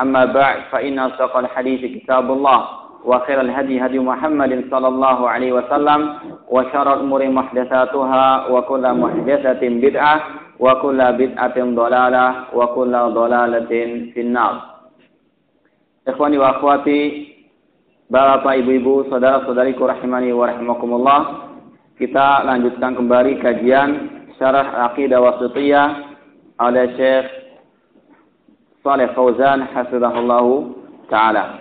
أما بعد فإن أصدق الحديث كتاب الله وخير الهدي هدي محمد صلى الله عليه وسلم وشر الأمور محدثاتها وكل محدثة بدعة وكل بدعة ضلالة وكل ضلالة في النار. إخواني وأخواتي بابا إبو إبو صدر صدريك رحمني ورحمكم الله كتاب لنجدكم باري كجيان شرح عقيدة وسطية على شيخ Saleh Fauzan hafizahullahu taala.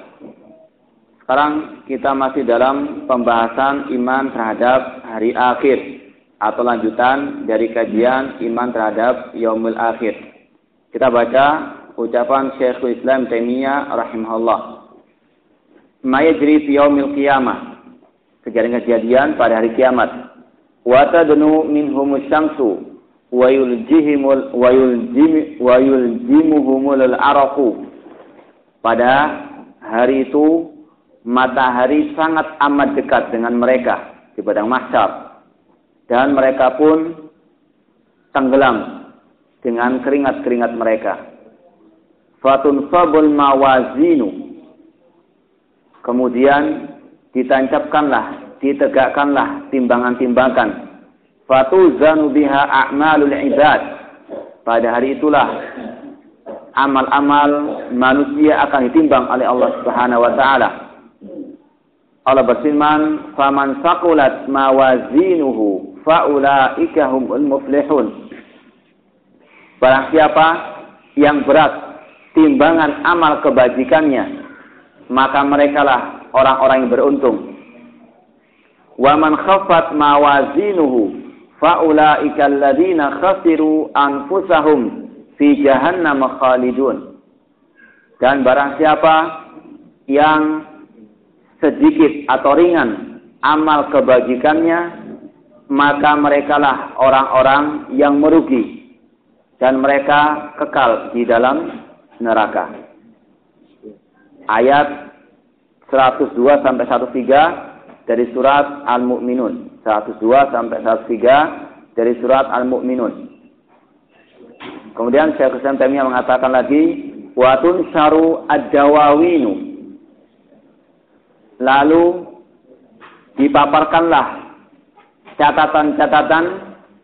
Sekarang kita masih dalam pembahasan iman terhadap hari akhir atau lanjutan dari kajian iman terhadap yaumul akhir. Kita baca ucapan Syekhul Islam Taimiyah rahimahullah. Ma yajri fi yaumil qiyamah. Kejadian-kejadian pada hari kiamat. Wa tadnu minhum syamsu wa yuljihimul wa yuljim wa yuljimuhumul araqu. Pada hari itu matahari sangat amat dekat dengan mereka di padang mahsyar. Dan mereka pun tenggelam dengan keringat-keringat mereka. Fatun sabul mawazinu. Kemudian ditancapkanlah ditegakkanlah timbangan-timbangan fatuzanu biha a'malul ibad. Pada hari itulah amal-amal manusia akan ditimbang oleh Allah Subhanahu wa taala. Allah berfirman faman saqulat mawazinuhu faulaika humul muflihun. Barang siapa yang berat timbangan amal kebajikannya, maka merekalah orang-orang yang beruntung. Wa man khaffat mawazinuhu faulaika alladziina khasiru anfusahum fi jahannam khalidun. Dan barang siapa yang sedikit atau ringan amal kebajikannya, maka merekalah orang-orang yang merugi dan mereka kekal di dalam neraka. Ayat 102 sampai 103 dari surat Al-Mu'minun. 102 sampai 103 dari surat Al-Mu'minun. Kemudian Syekh Islam Taimiyah mengatakan lagi, "Watun syaru ad-dawawinu." Lalu dipaparkanlah catatan-catatan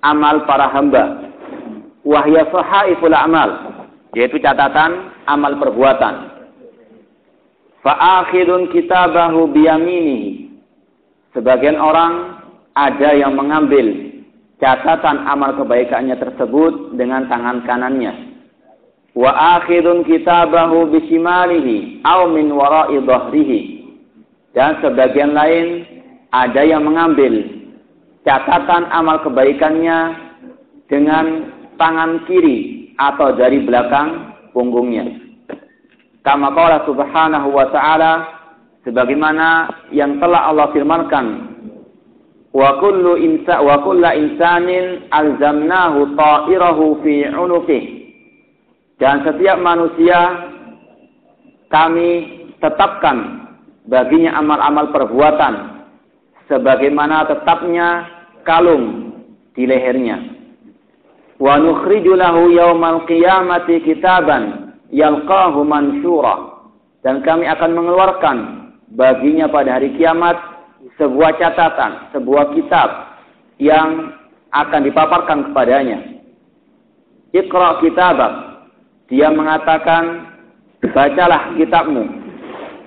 amal para hamba. Wahya sahaiful amal yaitu catatan amal perbuatan. Fa'akhidun kitabahu biyaminihi. Sebagian orang ada yang mengambil catatan amal kebaikannya tersebut dengan tangan kanannya. Wa akhidun kitabahu bisimalihi aw min. Dan sebagian lain ada yang mengambil catatan amal kebaikannya dengan tangan kiri atau dari belakang punggungnya. Kama qala subhanahu wa ta'ala sebagaimana yang telah Allah firmankan wa kullu insa wa kullu insanin alzamnahu ta'irahu fi 'unuqih. Dan setiap manusia kami tetapkan baginya amal-amal perbuatan sebagaimana tetapnya kalung di lehernya. Wa nukhriju lahu yaumal qiyamati kitaban yalqahu mansyura. Dan kami akan mengeluarkan baginya pada hari kiamat sebuah catatan, sebuah kitab yang akan dipaparkan kepadanya. Iqra kitabak. Dia mengatakan, bacalah kitabmu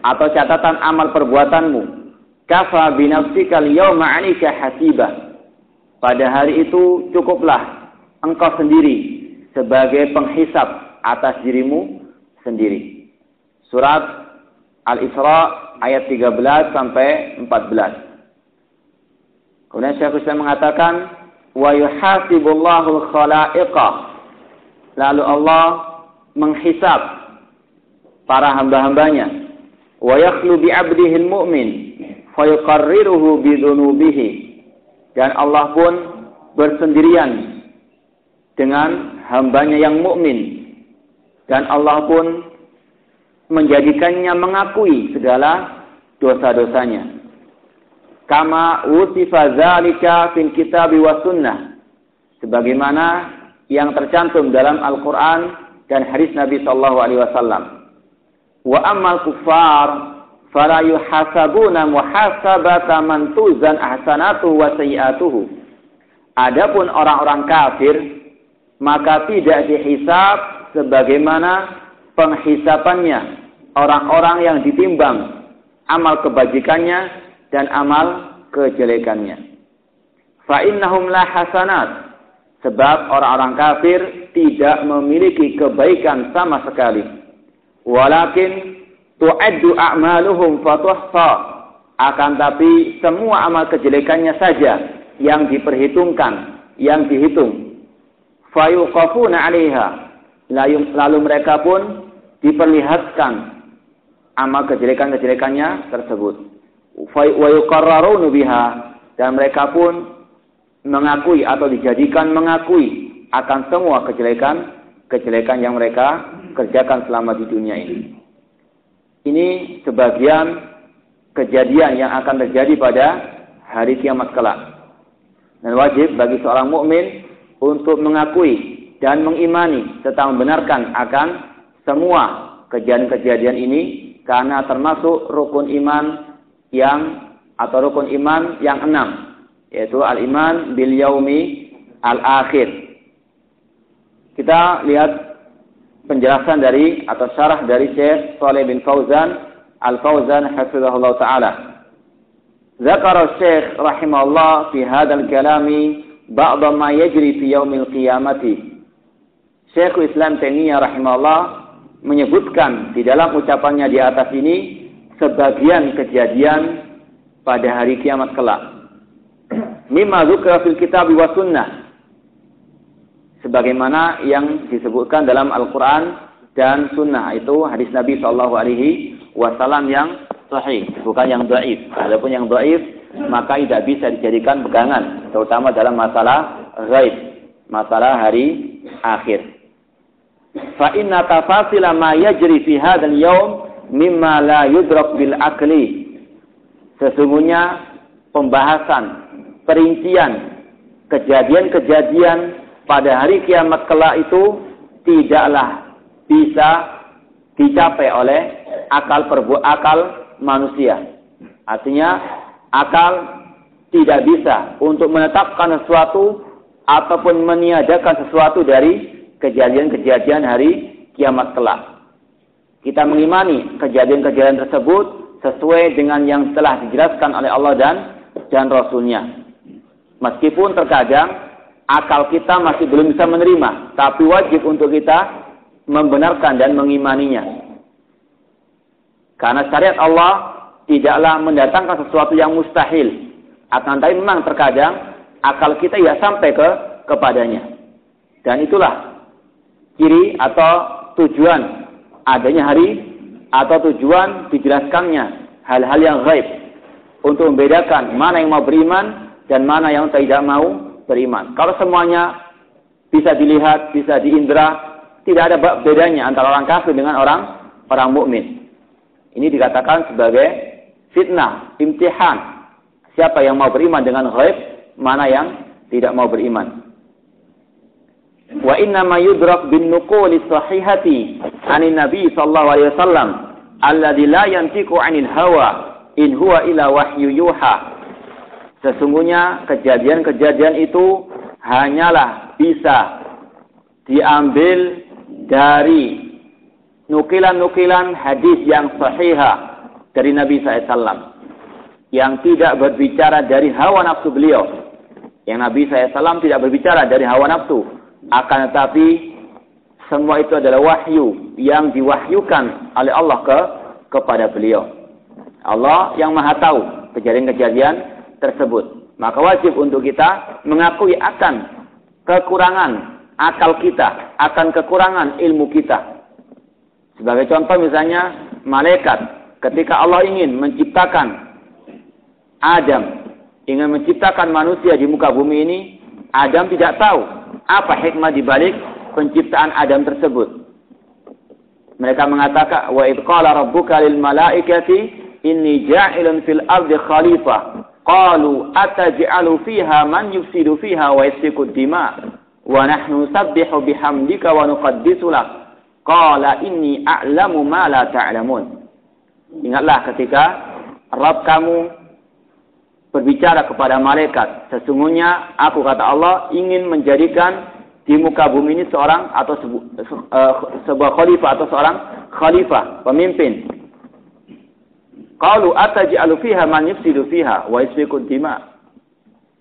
atau catatan amal perbuatanmu. Kafa binafsika liyawma 'alika hasibah. Pada hari itu cukuplah engkau sendiri sebagai penghisap atas dirimu sendiri. Surat Al-Isra ayat 13 sampai 14. Kemudian Syekh Islam mengatakan wa yuhasibullahu khalaiqah. Lalu Allah menghisap para hamba-hambanya. Wa yakhlu bi 'abdihi mu'min fa yuqarriruhu bi dhunubihi. Dan Allah pun bersendirian dengan hambanya yang mukmin dan Allah pun menjadikannya mengakui segala dosa-dosanya. Kama usifa zalika fil kitab wa sunnah. Sebagaimana yang tercantum dalam Al-Qur'an dan hadis Nabi sallallahu alaihi wasallam. Wa ammal kuffar fala yuhasabuna muhasabata man tuzan wa sayiatuhu. Adapun orang-orang kafir maka tidak dihisab sebagaimana penghisapannya orang-orang yang ditimbang amal kebajikannya dan amal kejelekannya. Fa innahum la hasanat sebab orang-orang kafir tidak memiliki kebaikan sama sekali. Walakin tu'addu a'maluhum fatuhsa akan tapi semua amal kejelekannya saja yang diperhitungkan, yang dihitung. Fayuqafuna 'alaiha lalu mereka pun diperlihatkan amal kejelekan-kejelekannya tersebut wa biha dan mereka pun mengakui atau dijadikan mengakui akan semua kejelekan kejelekan yang mereka kerjakan selama di dunia ini. Ini sebagian kejadian yang akan terjadi pada hari kiamat kelak. Dan wajib bagi seorang mukmin untuk mengakui dan mengimani serta membenarkan akan semua kejadian-kejadian ini karena termasuk rukun iman yang atau rukun iman yang enam yaitu al-iman bil yaumi al-akhir. Kita lihat penjelasan dari atau syarah dari Syekh Saleh bin Fauzan Al-Fauzan hafizahullah taala. Zakar Syekh rahimahullah fi hadzal kalami ba'd ma yajri fi yaumil qiyamati. Syekh Islam Taimiyah rahimahullah menyebutkan di dalam ucapannya di atas ini sebagian kejadian pada hari kiamat kelak. Mimma dzukra fil kitab wa sunnah. Sebagaimana yang disebutkan dalam Al-Qur'an dan sunnah itu hadis Nabi alaihi wasallam yang sahih, bukan yang dhaif. Adapun yang dhaif maka tidak bisa dijadikan pegangan, terutama dalam masalah ghaib, masalah hari akhir. Fa inna tafasila ma yajri fi hadzal yaum mimma la yudrak bil akli. Sesungguhnya pembahasan, perincian kejadian-kejadian pada hari kiamat kelak itu tidaklah bisa dicapai oleh akal perbu akal manusia. Artinya akal tidak bisa untuk menetapkan sesuatu ataupun meniadakan sesuatu dari kejadian-kejadian hari kiamat kelak kita mengimani kejadian-kejadian tersebut sesuai dengan yang telah dijelaskan oleh Allah dan dan Rasulnya. Meskipun terkadang akal kita masih belum bisa menerima, tapi wajib untuk kita membenarkan dan mengimaninya. Karena syariat Allah tidaklah mendatangkan sesuatu yang mustahil. Akan tapi memang terkadang akal kita ya sampai ke kepadanya. Dan itulah ciri atau tujuan adanya hari atau tujuan dijelaskannya hal-hal yang gaib untuk membedakan mana yang mau beriman dan mana yang tidak mau beriman. Kalau semuanya bisa dilihat, bisa diindra, tidak ada bedanya antara orang kafir dengan orang orang mukmin. Ini dikatakan sebagai fitnah, imtihan. Siapa yang mau beriman dengan gaib, mana yang tidak mau beriman. Wa inna ma yudrak bin nuquli sahihati anin Nabi sallallahu alaihi wasallam alladzi la yantiqu 'anil hawa in huwa ila wahyu yuha. Sesungguhnya kejadian-kejadian itu hanyalah bisa diambil dari nukilan-nukilan hadis yang sahihah dari Nabi SAW yang tidak berbicara dari hawa nafsu beliau. Yang Nabi SAW tidak berbicara dari hawa nafsu. Akan tetapi semua itu adalah wahyu yang diwahyukan oleh Allah ke kepada beliau. Allah yang maha tahu kejadian-kejadian tersebut. Maka wajib untuk kita mengakui akan kekurangan akal kita, akan kekurangan ilmu kita. Sebagai contoh misalnya malaikat ketika Allah ingin menciptakan Adam, ingin menciptakan manusia di muka bumi ini, Adam tidak tahu apa hikmah di balik penciptaan Adam tersebut. Mereka mengatakan wa id qala rabbuka lil malaikati inni ja'ilun fil ardi khalifah. Qalu ataj'alu fiha man yufsidu fiha wa yasfiku dima wa nahnu sabbihu bihamdika wa nuqaddisu lak. Qala inni a'lamu ma la ta'lamun. Ingatlah ketika Rabb kamu berbicara kepada malaikat, sesungguhnya aku kata Allah ingin menjadikan di muka bumi ini seorang atau sebu, uh, sebuah khalifah atau seorang khalifah, pemimpin. Qalu ataj'alu fiha man yufsidu fiha wa yasfiku dima.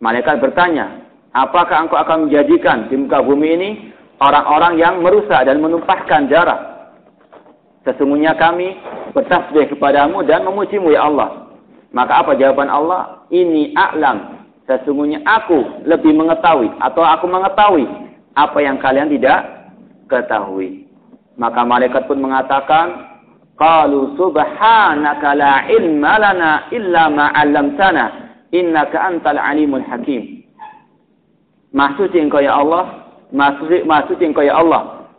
Malaikat bertanya, apakah engkau akan menjadikan di muka bumi ini orang-orang yang merusak dan menumpahkan darah? Sesungguhnya kami bertasbih kepadamu dan memujimu ya Allah. Maka apa jawaban Allah? Ini a'lam. Sesungguhnya aku lebih mengetahui atau aku mengetahui apa yang kalian tidak ketahui. Maka malaikat pun mengatakan, Qalu subhanaka la ilma lana illa ma 'allamtana innaka antal alimul hakim. Maksud engkau ya Allah, maksud maksud engkau ya Allah.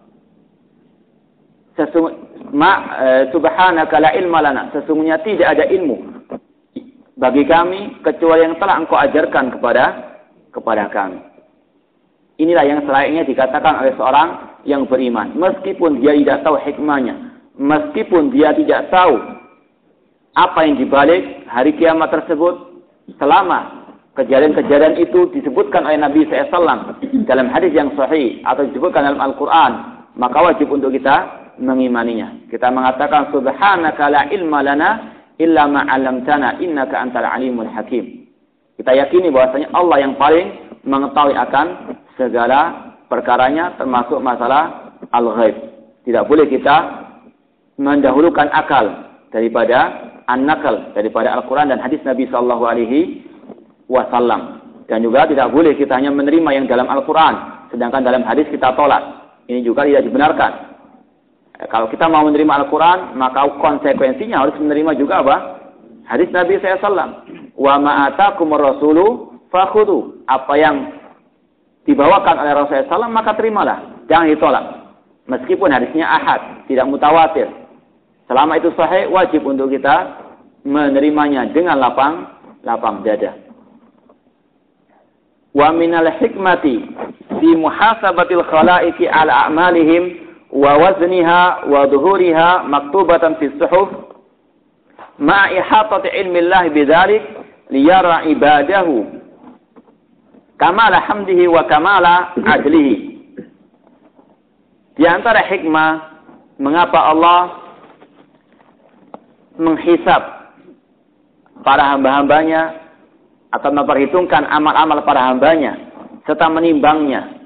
Sesungguhnya ma e, subhanaka la ilma lana, sesungguhnya tidak ada ilmu bagi kami kecuali yang telah engkau ajarkan kepada kepada kami. Inilah yang selayaknya dikatakan oleh seorang yang beriman. Meskipun dia tidak tahu hikmahnya. Meskipun dia tidak tahu apa yang dibalik hari kiamat tersebut. Selama kejadian-kejadian itu disebutkan oleh Nabi SAW dalam hadis yang sahih atau disebutkan dalam Al-Quran. Maka wajib untuk kita mengimaninya. Kita mengatakan subhanaka la ilma lana illa ma'alamtana innaka antal alimul hakim. Kita yakini bahwasanya Allah yang paling mengetahui akan segala perkaranya termasuk masalah al-ghaib. Tidak boleh kita mendahulukan akal daripada an-nakal daripada Al-Qur'an dan hadis Nabi sallallahu alaihi wasallam. Dan juga tidak boleh kita hanya menerima yang dalam Al-Qur'an sedangkan dalam hadis kita tolak. Ini juga tidak dibenarkan. Kalau kita mau menerima Al-Quran, maka konsekuensinya harus menerima juga apa? Hadis Nabi SAW. Wa ma'atakumur rasulu fakhudu. Apa yang dibawakan oleh Rasulullah SAW, maka terimalah. Jangan ditolak. Meskipun hadisnya ahad, tidak mutawatir. Selama itu sahih, wajib untuk kita menerimanya dengan lapang lapang dada. Wa minal hikmati fi muhasabatil khalaiki ala a'malihim wa wazniha wa dhuhuriha maktubatan fi suhuf ma ihatati ilmi Allah bidzalik liyara ibadahu kamala hamdihi wa kamala adlihi. Di antara hikmah mengapa Allah menghisap para hamba-hambanya atau memperhitungkan amal-amal para hambanya serta menimbangnya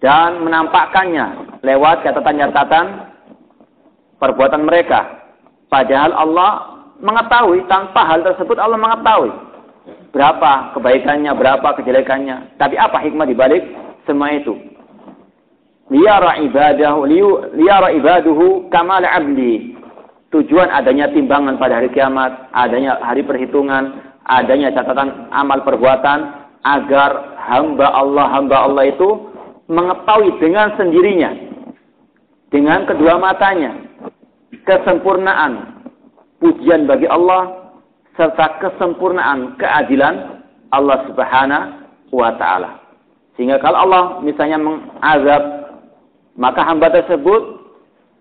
dan menampakkannya lewat catatan-catatan perbuatan mereka. Padahal Allah mengetahui tanpa hal tersebut Allah mengetahui berapa kebaikannya, berapa kejelekannya. Tapi apa hikmah dibalik semua itu? Liyara ibadahu, liyara ibaduhu kamal abdi. Tujuan adanya timbangan pada hari kiamat, adanya hari perhitungan, adanya catatan amal perbuatan agar hamba Allah hamba Allah itu mengetahui dengan sendirinya dengan kedua matanya kesempurnaan pujian bagi Allah serta kesempurnaan keadilan Allah Subhanahu wa taala. Sehingga kalau Allah misalnya mengazab maka hamba tersebut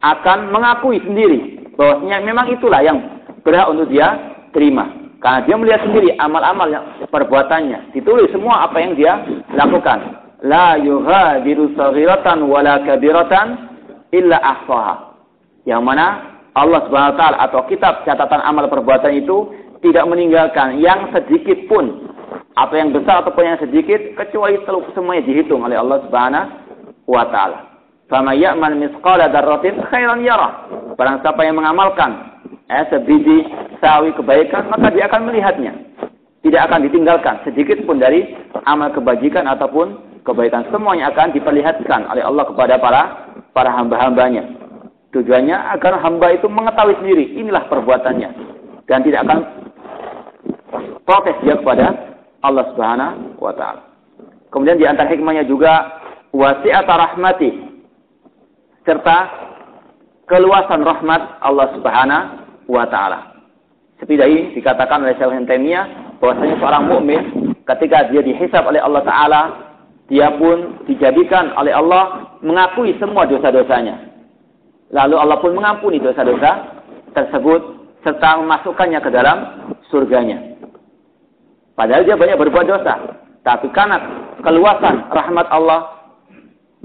akan mengakui sendiri bahwasanya memang itulah yang berhak untuk dia terima. Karena dia melihat sendiri amal-amal yang perbuatannya, ditulis semua apa yang dia lakukan. La yuhadiru saghiratan wala kabiratan illa ahsaha. Yang mana Allah Subhanahu wa taala atau kitab catatan amal perbuatan itu tidak meninggalkan yang sedikit pun atau yang besar ataupun yang sedikit kecuali semuanya dihitung oleh Allah Subhanahu wa taala. Fama ya'man misqala dzarratin khairan yarah. Barang siapa yang mengamalkan eh, sebiji sawi kebaikan, maka dia akan melihatnya. Tidak akan ditinggalkan sedikit pun dari amal kebajikan ataupun kebaikan. Semuanya akan diperlihatkan oleh Allah kepada para para hamba-hambanya. Tujuannya agar hamba itu mengetahui sendiri inilah perbuatannya dan tidak akan protes dia kepada Allah Subhanahu wa taala. Kemudian di antara hikmahnya juga wasi'at rahmati serta keluasan rahmat Allah Subhanahu wa taala. Seperti ini dikatakan oleh Syekh Taimiyah bahwasanya seorang mukmin ketika dia dihisab oleh Allah taala dia pun dijadikan oleh Allah mengakui semua dosa-dosanya. Lalu Allah pun mengampuni dosa-dosa tersebut serta memasukkannya ke dalam surganya. Padahal dia banyak berbuat dosa. Tapi karena keluasan rahmat Allah,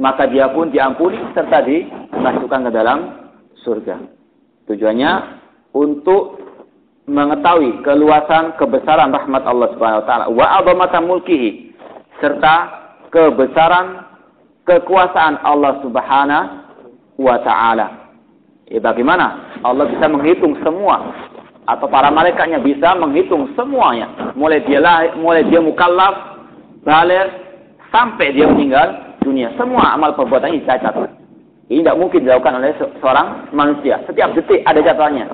maka dia pun diampuni serta dimasukkan ke dalam surga. Tujuannya untuk mengetahui keluasan kebesaran rahmat Allah Subhanahu wa taala wa mulkihi serta kebesaran kekuasaan Allah Subhanahu wa taala. Ya, bagaimana? Allah bisa menghitung semua atau para malaikatnya bisa menghitung semuanya. Mulai dia lahir, mulai dia mukallaf balik sampai dia meninggal dunia. Semua amal perbuatannya dicatat. Ini tidak mungkin dilakukan oleh seorang manusia. Setiap detik ada catatannya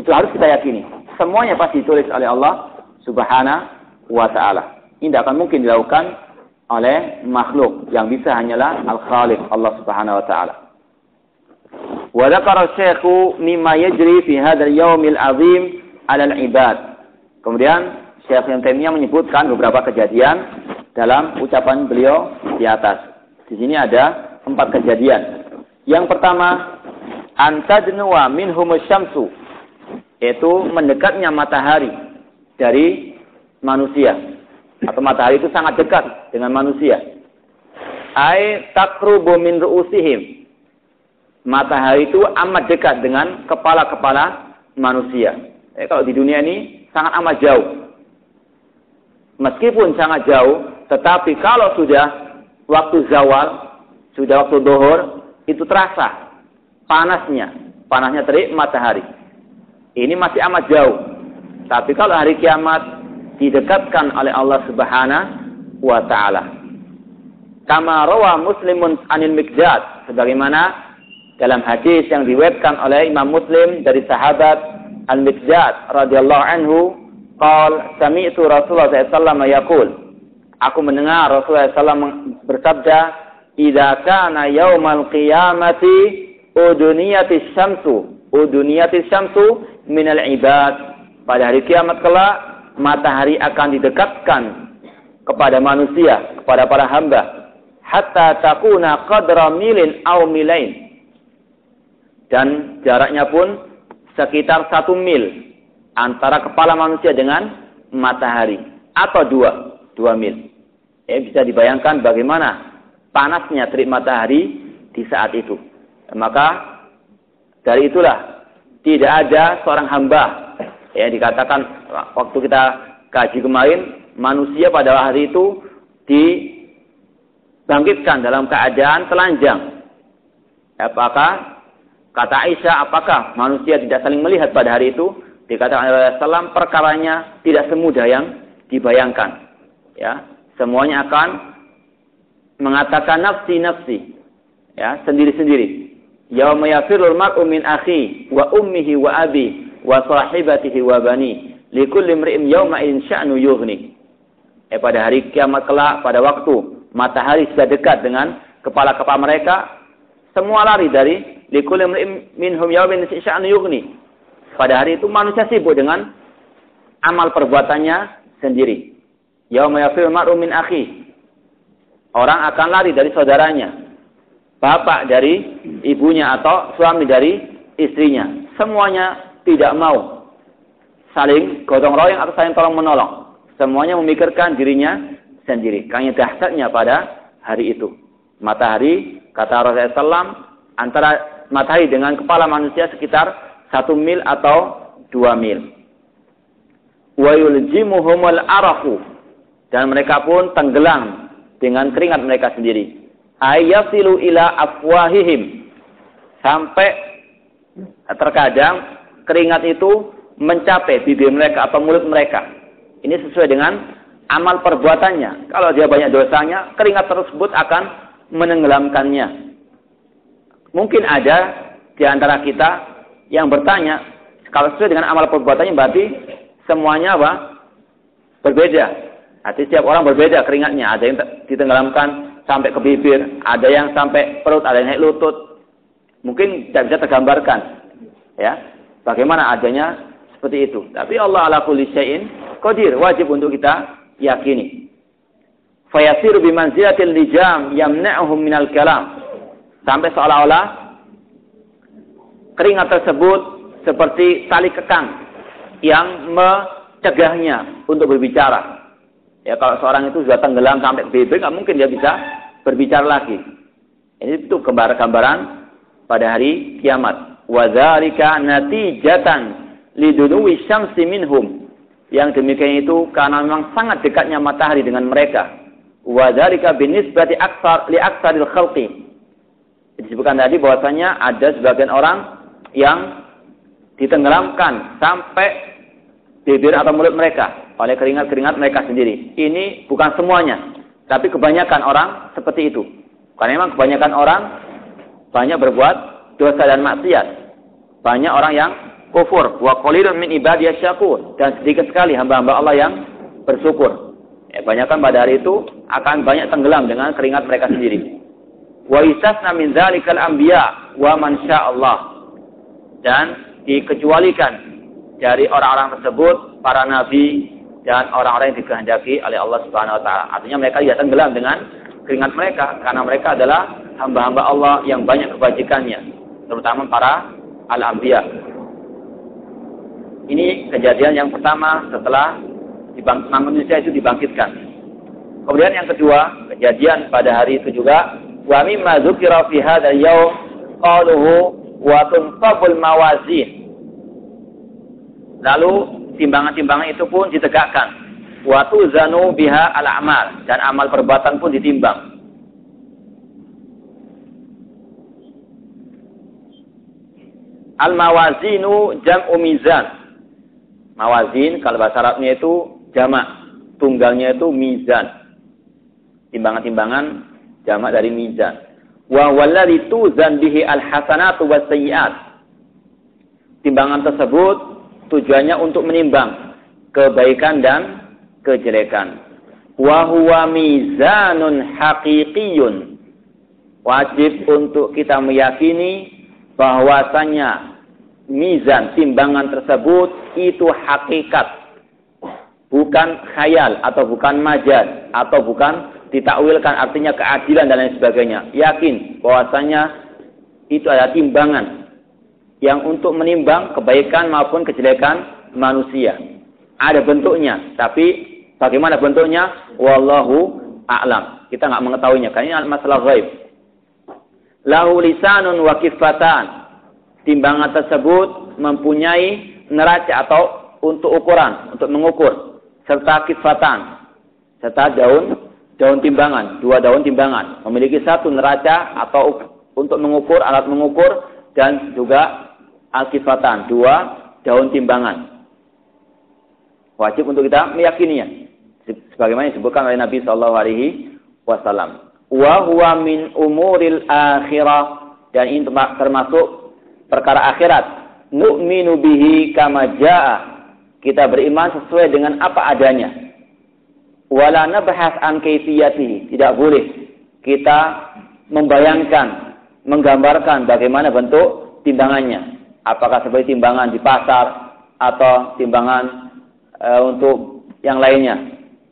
itu harus kita yakini. Semuanya pasti ditulis oleh Allah subhanahu wa ta'ala. Ini tidak akan mungkin dilakukan oleh makhluk yang bisa hanyalah al-khaliq Allah subhanahu wa ta'ala Wa dzakara Syekhu mimma yajri fi hadzal yaumil azim 'ala al-ibad. Kemudian Syekh Taimiyah menyebutkan beberapa kejadian dalam ucapan beliau di atas. Di sini ada empat kejadian. Yang pertama, antadnuwa minhum syamsu yaitu mendekatnya matahari dari manusia atau matahari itu sangat dekat dengan manusia. Ai takrubu min ru'usihim matahari itu amat dekat dengan kepala-kepala manusia. Eh, kalau di dunia ini sangat amat jauh. Meskipun sangat jauh, tetapi kalau sudah waktu zawal, sudah waktu dohor, itu terasa panasnya, panasnya terik matahari. Ini masih amat jauh. Tapi kalau hari kiamat didekatkan oleh Allah Subhanahu wa taala. Kama rawa Muslimun anil Miqdad sebagaimana dalam hadis yang diwetkan oleh Imam Muslim dari sahabat Al-Miqdad radhiyallahu anhu qal sami'tu Rasulullah sallallahu alaihi yaqul. Aku mendengar Rasulullah SAW bersabda idza kana yaumal qiyamati uduniyatis syamsu. Uduniyatis syamsu minal ibad. Pada hari kiamat kelak matahari akan didekatkan kepada manusia kepada para hamba hatta takuna qadra milin aw milain dan jaraknya pun sekitar satu mil antara kepala manusia dengan matahari atau dua dua mil. Eh, bisa dibayangkan bagaimana panasnya terik matahari di saat itu. Maka dari itulah tidak ada seorang hamba ya dikatakan waktu kita kaji kemarin manusia pada hari itu dibangkitkan dalam keadaan telanjang. Apakah Kata Aisyah, apakah manusia tidak saling melihat pada hari itu? Dikatakan oleh Rasulullah, perkaranya tidak semudah yang dibayangkan. Ya, semuanya akan mengatakan nafsi-nafsi. Ya, sendiri-sendiri. Yauma yafirul mar'u min akhi wa ummihi wa abi wa sahibatihi wa bani. Likulli imri'in yawma in sya'nu yughni. Eh, pada hari kiamat kelak, pada waktu matahari sudah dekat dengan kepala-kepala mereka, semua lari dari Likul minhum yawmin sya'an yughni. Pada hari itu manusia sibuk dengan amal perbuatannya sendiri. Yauma yafil mar'u min akhi. Orang akan lari dari saudaranya. Bapak dari ibunya atau suami dari istrinya. Semuanya tidak mau saling gotong royong atau saling tolong menolong. Semuanya memikirkan dirinya sendiri. Karena dahsyatnya pada hari itu. Matahari, kata Rasulullah SAW, antara matahari dengan kepala manusia sekitar satu mil atau dua mil. Wa yuljimuhumul arafu dan mereka pun tenggelam dengan keringat mereka sendiri. Ila afwahihim sampai terkadang keringat itu mencapai bibir mereka atau mulut mereka. Ini sesuai dengan amal perbuatannya. Kalau dia banyak dosanya, keringat tersebut akan menenggelamkannya. Mungkin ada di antara kita yang bertanya, kalau sesuai dengan amal perbuatannya berarti semuanya apa? Berbeda. Artinya setiap orang berbeda keringatnya. Ada yang ditenggelamkan sampai ke bibir, ada yang sampai perut, ada yang naik lutut. Mungkin tidak bisa tergambarkan. Ya, bagaimana adanya seperti itu. Tapi Allah ala kulli syai'in qadir, wajib untuk kita yakini. Fayasiru bimanzilatil lijam yamna'uhum minal kalam. Sampai seolah-olah keringat tersebut seperti tali kekang yang mencegahnya untuk berbicara. Ya kalau seorang itu sudah tenggelam sampai bibir, nggak mungkin dia bisa berbicara lagi. Ini itu gambar-gambaran pada hari kiamat. Wadzalika natijatan lidunuwi syamsi minhum yang demikian itu karena memang sangat dekatnya matahari dengan mereka. Wa dzalika binisbati aktsar li aktsaril khalqi. Disebutkan tadi bahwasanya ada sebagian orang yang ditenggelamkan sampai bibir atau mulut mereka oleh keringat-keringat mereka sendiri. Ini bukan semuanya, tapi kebanyakan orang seperti itu. Karena memang kebanyakan orang banyak berbuat dosa dan maksiat. Banyak orang yang kufur wa qalilun min ibadiyas syakur dan sedikit sekali hamba-hamba Allah yang bersyukur. Ya, banyakkan pada hari itu akan banyak tenggelam dengan keringat mereka sendiri. Wa istasna min dzalikal anbiya wa man Allah. Dan dikecualikan dari orang-orang tersebut para nabi dan orang-orang yang dikehendaki oleh Allah Subhanahu wa taala. Artinya mereka tidak tenggelam dengan keringat mereka karena mereka adalah hamba-hamba Allah yang banyak kebajikannya, terutama para al-anbiya. Ini kejadian yang pertama setelah manusia itu dibangkitkan. Kemudian yang kedua, kejadian pada hari itu juga wa mimma dzukira fi hadzal yaum qaluhu wa tunqabul mawazin. Lalu timbangan-timbangan itu pun ditegakkan. Wa tuzanu biha al-amal dan amal perbuatan pun ditimbang. Al-mawazinu jam'u mizan. Mawazin kalau bahasa Arabnya itu jamak, tunggalnya itu mizan. Timbangan-timbangan jamak dari mizan. Wa walladzi tuzan bihi al-hasanatu was-sayyi'at. Timbangan tersebut tujuannya untuk menimbang kebaikan dan kejelekan. Wa huwa mizanun haqiqiyun. Wajib untuk kita meyakini bahwasanya mizan timbangan tersebut itu hakikat. Bukan khayal atau bukan majaz atau bukan ditakwilkan artinya keadilan dan lain sebagainya. Yakin bahwasanya itu ada timbangan yang untuk menimbang kebaikan maupun kejelekan manusia. Ada bentuknya tapi bagaimana bentuknya? Wallahu a'lam. Kita nggak mengetahuinya karena ini masalah gaib lahu lisanun wa kifatan timbangan tersebut mempunyai neraca atau untuk ukuran, untuk mengukur serta kifatan serta daun daun timbangan, dua daun timbangan, memiliki satu neraca atau untuk mengukur alat mengukur dan juga alkifatan, dua daun timbangan. Wajib untuk kita meyakininya. Sebagaimana disebutkan oleh Nabi Shallallahu Alaihi Wasallam. Wa huwa min umuril akhirah dan ini termasuk perkara akhirat. Nu'minu bihi kama ja'a. Kita beriman sesuai dengan apa adanya. Wala nabhas an kaifiyatihi. Tidak boleh kita membayangkan, menggambarkan bagaimana bentuk timbangannya. Apakah seperti timbangan di pasar atau timbangan e, untuk yang lainnya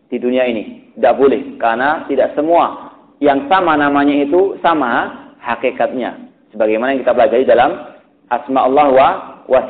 di dunia ini. Tidak boleh karena tidak semua yang sama namanya itu sama hakikatnya. Sebagaimana yang kita pelajari dalam asma Allah wa, wa.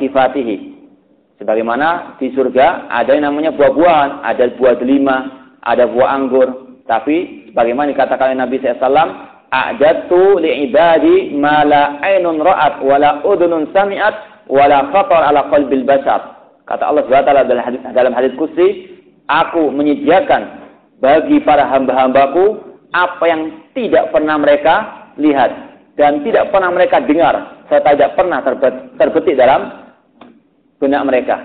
Sebagaimana di surga ada yang namanya buah-buahan, ada buah delima, ada buah anggur. Tapi sebagaimana dikatakan oleh Nabi SAW, a'jadtu li'ibadi ma la ainun ra'at wa la udhunun sami'at wa la khatar ala qalbil bashar. Kata Allah SWT dalam hadis dalam hadis kursi, aku menyediakan bagi para hamba-hambaku apa yang tidak pernah mereka lihat dan tidak pernah mereka dengar serta tidak pernah terbetik dalam benak mereka.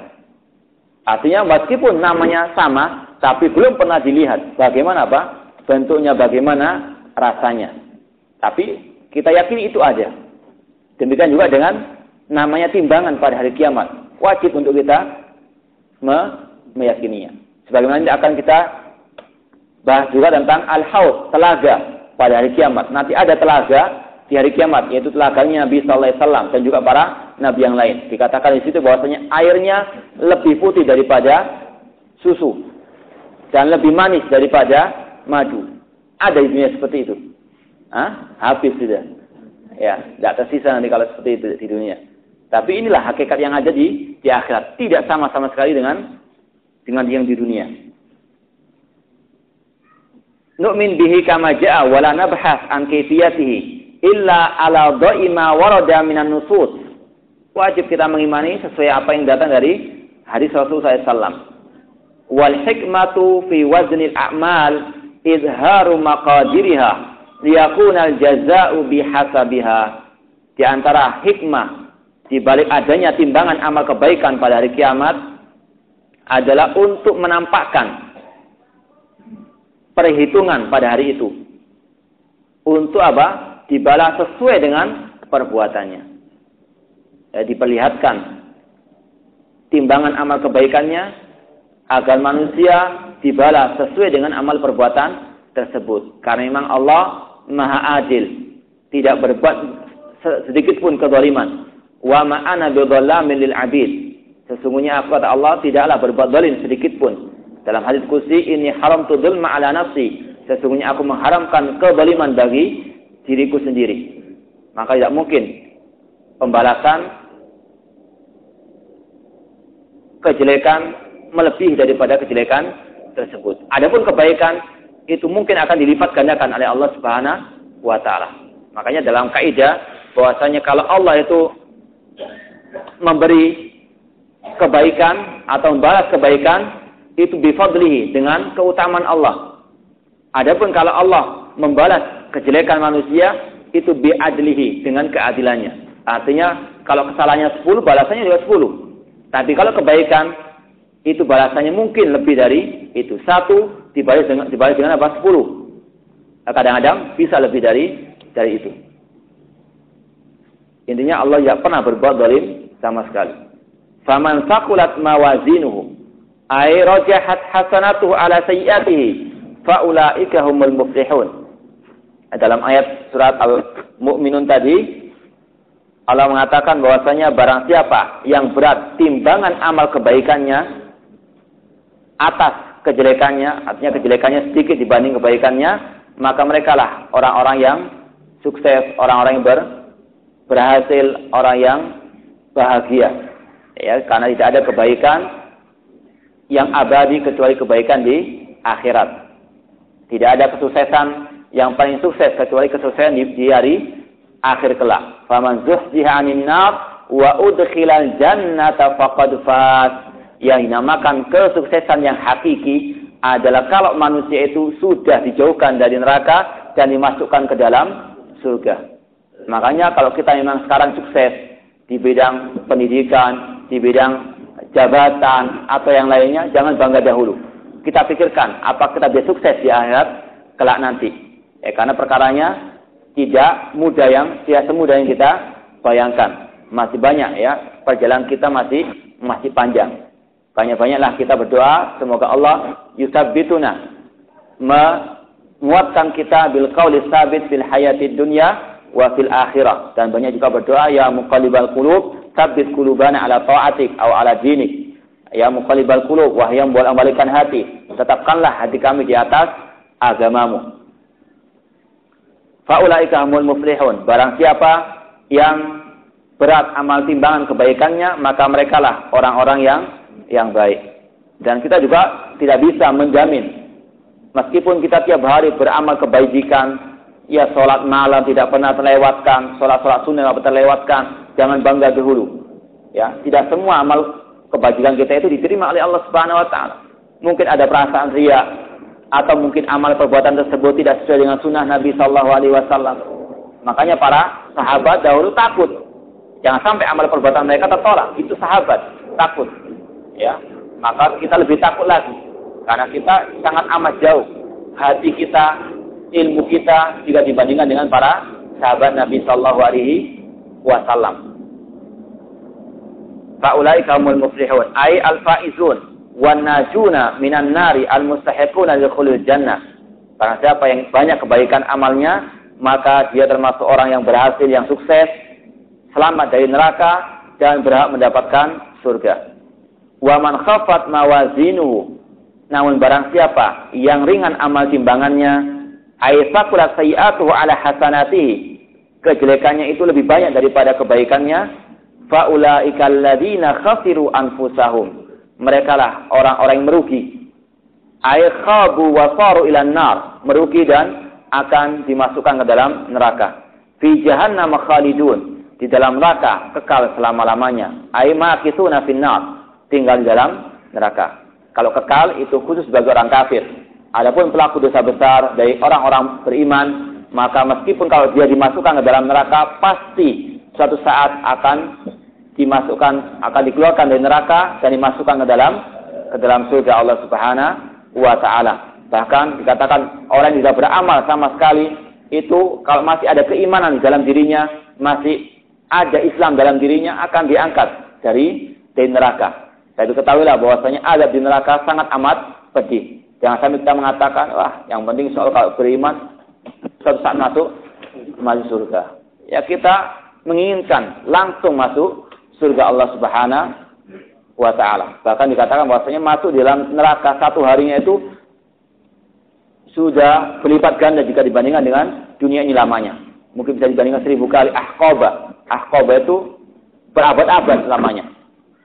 Artinya meskipun namanya sama, tapi belum pernah dilihat bagaimana apa bentuknya, bagaimana rasanya. Tapi kita yakini itu ada. Demikian juga dengan namanya timbangan pada hari kiamat. Wajib untuk kita me meyakininya. Sebagaimana akan kita bahas juga tentang al-haud, telaga pada hari kiamat. Nanti ada telaga di hari kiamat, yaitu telaganya Nabi Sallallahu Alaihi Wasallam dan juga para nabi yang lain. Dikatakan di situ bahwasanya airnya lebih putih daripada susu dan lebih manis daripada madu. Ada di dunia seperti itu. Hah? Habis sudah. Ya, tidak tersisa nanti kalau seperti itu di dunia. Tapi inilah hakikat yang ada di di akhirat. Tidak sama sama sekali dengan dengan yang di dunia. Nu'min bihi kama ja'a wa la nabhas an kayfiyatihi illa ala dhaima warada minan nusus. Wajib kita mengimani sesuai apa yang datang dari hadis Rasulullah SAW. Wal hikmatu fi waznil a'mal izharu maqadiriha liyakunal jaza'u bihasabiha. Di antara hikmah di balik adanya timbangan amal kebaikan pada hari kiamat adalah untuk menampakkan perhitungan pada hari itu. Untuk apa? Dibalas sesuai dengan perbuatannya. Ya, diperlihatkan timbangan amal kebaikannya agar manusia dibalas sesuai dengan amal perbuatan tersebut. Karena memang Allah maha adil, tidak berbuat sedikit pun kezaliman. Wa ma'ana bidhallamin lil abid. Sesungguhnya aku kata Allah tidaklah berbuat zalim sedikit pun. Dalam hadis kursi ini haram tu dzulma ala nafsi. Sesungguhnya aku mengharamkan kezaliman bagi diriku sendiri. Maka tidak mungkin pembalasan kejelekan melebihi daripada kejelekan tersebut. Adapun kebaikan itu mungkin akan dilipat gandakan oleh Allah Subhanahu wa taala. Makanya dalam kaidah bahwasanya kalau Allah itu memberi kebaikan atau membalas kebaikan itu bifadlihi dengan keutamaan Allah. Adapun kalau Allah membalas kejelekan manusia itu biadlihi dengan keadilannya. Artinya kalau kesalahannya 10 balasannya juga 10. Tapi kalau kebaikan itu balasannya mungkin lebih dari itu. Satu dibalas dengan dibalas dengan apa? Sepuluh. Kadang-kadang bisa lebih dari dari itu. Intinya Allah tidak pernah berbuat zalim sama sekali. Faman sakulat mawazinuhu ay rajahat hasanatuhu ala sayyiatihi faulaika humul muflihun. Dalam ayat surat Al-Mu'minun tadi Allah mengatakan bahwasanya barang siapa yang berat timbangan amal kebaikannya atas kejelekannya, artinya kejelekannya sedikit dibanding kebaikannya, maka mereka lah orang-orang yang sukses, orang-orang yang ber, berhasil, orang yang bahagia. Ya, karena tidak ada kebaikan yang abadi kecuali kebaikan di akhirat. Tidak ada kesuksesan yang paling sukses kecuali kesuksesan di, di hari akhir kelak. Faman zuhziha 'anil wa udkhilal jannata faqad faz yang dinamakan kesuksesan yang hakiki adalah kalau manusia itu sudah dijauhkan dari neraka dan dimasukkan ke dalam surga. Makanya kalau kita memang sekarang sukses di bidang pendidikan, di bidang jabatan atau yang lainnya, jangan bangga dahulu. Kita pikirkan apa kita bisa sukses di akhirat kelak nanti. Ya, karena perkaranya tidak mudah yang tidak semudah yang kita bayangkan. Masih banyak ya, perjalanan kita masih masih panjang. Banyak-banyaklah kita berdoa semoga Allah yusabbituna menguatkan kita bil qauli sabit fil hayati dunya wa fil akhirah dan banyak juga berdoa ya muqallibal qulub sabbit qulubana ala taatik atau ala dinik. Ya muqallibal qulub wahai yang bolak balikan hati tetapkanlah hati kami di atas agamamu. Faulaika humul muflihun. Barang siapa yang berat amal timbangan kebaikannya maka merekalah orang-orang yang yang baik. Dan kita juga tidak bisa menjamin meskipun kita tiap hari beramal kebaikan ya sholat malam tidak pernah terlewatkan, sholat-sholat sunnah tidak pernah terlewatkan, jangan bangga dahulu. Ya, tidak semua amal kebajikan kita itu diterima oleh Allah Subhanahu wa taala. Mungkin ada perasaan ria atau mungkin amal perbuatan tersebut tidak sesuai dengan sunnah Nabi Shallallahu alaihi wasallam. Makanya para sahabat dahulu takut. Jangan sampai amal perbuatan mereka tertolak. Itu sahabat takut. Ya, maka kita lebih takut lagi karena kita sangat amat jauh hati kita, ilmu kita jika dibandingkan dengan para sahabat Nabi Shallallahu Alaihi Wasallam. Faulai kaumul muflihun, ay al faizun, wan najuna minan nari al mustahiquna lil jannah. Karena siapa yang banyak kebaikan amalnya, maka dia termasuk orang yang berhasil, yang sukses, selamat dari neraka dan berhak mendapatkan surga. Wa man khafat mawazinu namun barang siapa yang ringan amal timbangannya, aisakulat sayiatuhu ala hasanatihi. Kejelekannya itu lebih banyak daripada kebaikannya. Faulaika alladzina khasiru anfusahum. Mereka lah orang-orang yang merugi. Ay khabu wa saru ilan nar. Merugi dan akan dimasukkan ke dalam neraka. Fi jahannam khalidun. Di dalam neraka kekal selama-lamanya. Ay makithuna finnar. Tinggal di dalam neraka. Kalau kekal itu khusus bagi orang kafir. Adapun pelaku dosa besar dari orang-orang beriman, maka meskipun kalau dia dimasukkan ke dalam neraka, pasti suatu saat akan dimasukkan, akan dikeluarkan dari neraka dan dimasukkan ke dalam ke dalam surga Allah Subhanahu wa taala. Bahkan dikatakan orang yang tidak beramal sama sekali itu kalau masih ada keimanan dalam dirinya, masih ada Islam dalam dirinya akan diangkat dari dari neraka. Saya itu ketahuilah bahwasanya azab di neraka sangat amat pedih. Jangan sampai kita mengatakan, wah yang penting soal kalau beriman, suatu saat masuk masuk surga. Ya kita menginginkan langsung masuk surga Allah Subhanahu wa taala. Bahkan dikatakan bahwasanya masuk di dalam neraka satu harinya itu sudah berlipat ganda jika dibandingkan dengan dunia ini lamanya. Mungkin bisa dibandingkan seribu kali ahkoba. Ahkoba itu berabad-abad lamanya.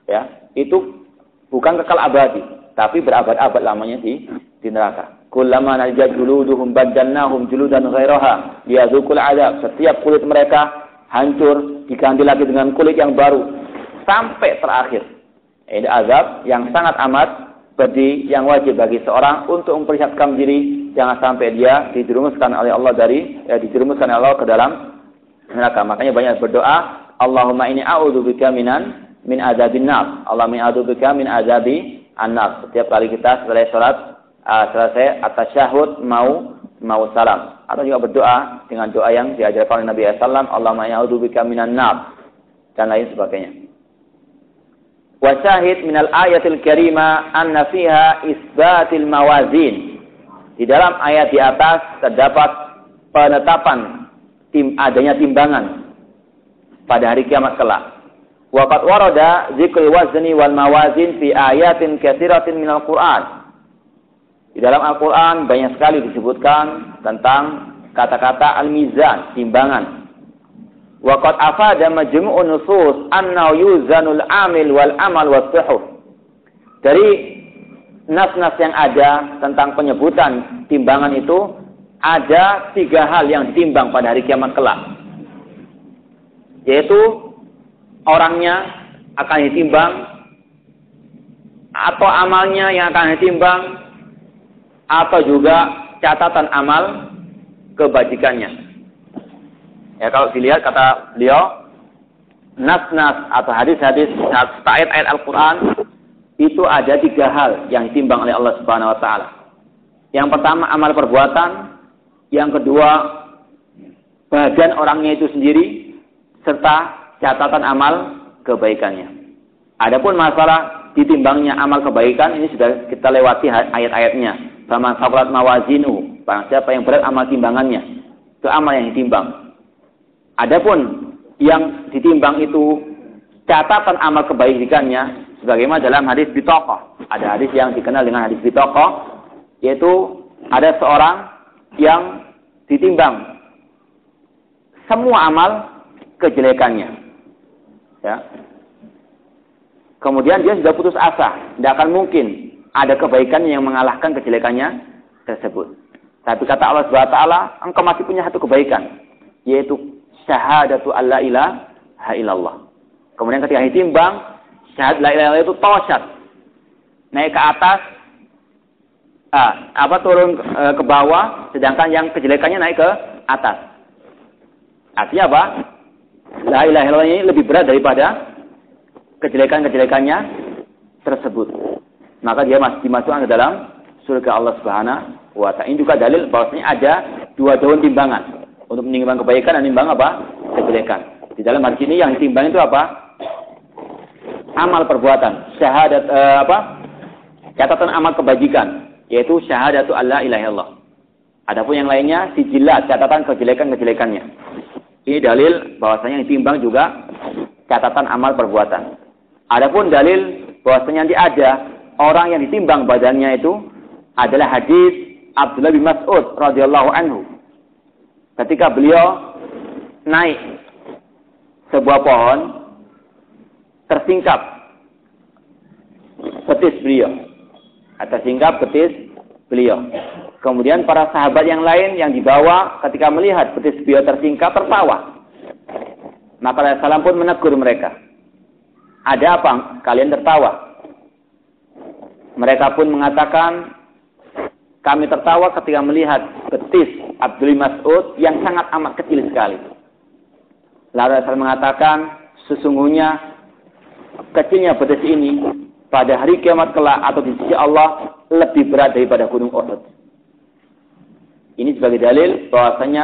Ya, itu bukan kekal abadi, tapi berabad-abad lamanya di di neraka. Kullama najat juluduhum badannahum juludan ghairaha liyadzukul adab. Setiap kulit mereka hancur diganti lagi dengan kulit yang baru sampai terakhir. Ini azab yang sangat amat pedih yang wajib bagi seorang untuk mempersiapkan diri jangan sampai dia dijerumuskan oleh Allah dari ya, dijerumuskan oleh Allah ke dalam neraka. Makanya banyak berdoa, Allahumma ini a'udzubika minan min azabin nar. Allah min adzabika min azabi an-nar. Setiap kali kita selesai sholat, uh, selesai atas syahud mau mau salam. Atau juga berdoa dengan doa yang diajarkan oleh Nabi SAW. Allah min minan nar. Dan lain sebagainya. Wa syahid minal ayatil karima anna fiha isbatil mawazin. Di dalam ayat di atas terdapat penetapan tim adanya timbangan pada hari kiamat kelak. Waqad warada zikrul wazni wal mawazin fi ayatin katsiratin minal Qur'an. Di dalam Al-Qur'an banyak sekali disebutkan tentang kata-kata al-mizan, timbangan. Waqad afada majmu'un nusus annahu yuzanul amil wal amal was suhuf. Dari nas-nas yang ada tentang penyebutan timbangan itu ada tiga hal yang ditimbang pada hari kiamat kelak. Yaitu orangnya akan ditimbang atau amalnya yang akan ditimbang atau juga catatan amal kebajikannya. Ya kalau dilihat kata beliau nas-nas atau hadis-hadis ayat-ayat Al-Quran itu ada tiga hal yang ditimbang oleh Allah Subhanahu Wa Taala. Yang pertama amal perbuatan, yang kedua bagian orangnya itu sendiri, serta catatan amal kebaikannya. Adapun masalah ditimbangnya amal kebaikan ini sudah kita lewati ayat-ayatnya. Sama sakulat mawazinu, barang siapa yang berat amal timbangannya, itu amal yang ditimbang. Adapun yang ditimbang itu catatan amal kebaikannya sebagaimana dalam hadis bitokoh. Ada hadis yang dikenal dengan hadis bitokoh, yaitu ada seorang yang ditimbang semua amal kejelekannya. Ya. Kemudian dia sudah putus asa, tidak akan mungkin ada kebaikan yang mengalahkan kejelekannya tersebut. Tapi kata Allah taala, engkau masih punya satu kebaikan, yaitu syahadatu alla ilaha illallah. Kemudian ketika ditimbang, syahadat la ilaha itu tosyat. Naik ke atas, ah, apa turun e, ke bawah, sedangkan yang kejelekannya naik ke atas. Artinya apa? La ilaha illallah ini lebih berat daripada kejelekan-kejelekannya tersebut. Maka dia masih dimasukkan ke dalam surga Allah Subhanahu wa taala. Ini juga dalil bahwasanya ada dua daun timbangan untuk menimbang kebaikan dan menimbang apa? kejelekan. Di dalam hadis ini yang ditimbang itu apa? Amal perbuatan, syahadat eh, apa? Catatan amal kebajikan, yaitu syahadatu Allah ilaha illallah. Adapun yang lainnya sijilat catatan kejelekan-kejelekannya. Ini dalil bahwasanya yang ditimbang juga catatan amal perbuatan. Adapun dalil bahwasanya nanti ada orang yang ditimbang badannya itu adalah hadis Abdullah bin Mas'ud radhiyallahu anhu. Ketika beliau naik sebuah pohon tersingkap betis beliau atau singkap betis beliau. Kemudian para sahabat yang lain yang dibawa ketika melihat betis beliau tersingkap tertawa. Maka Rasulullah pun menegur mereka. Ada apa kalian tertawa? Mereka pun mengatakan, kami tertawa ketika melihat betis Abdul Mas'ud yang sangat amat kecil sekali. Lalu Rasul mengatakan, sesungguhnya kecilnya betis ini pada hari kiamat kelak atau di sisi Allah lebih berat daripada gunung Uhud. Ini sebagai dalil bahwasanya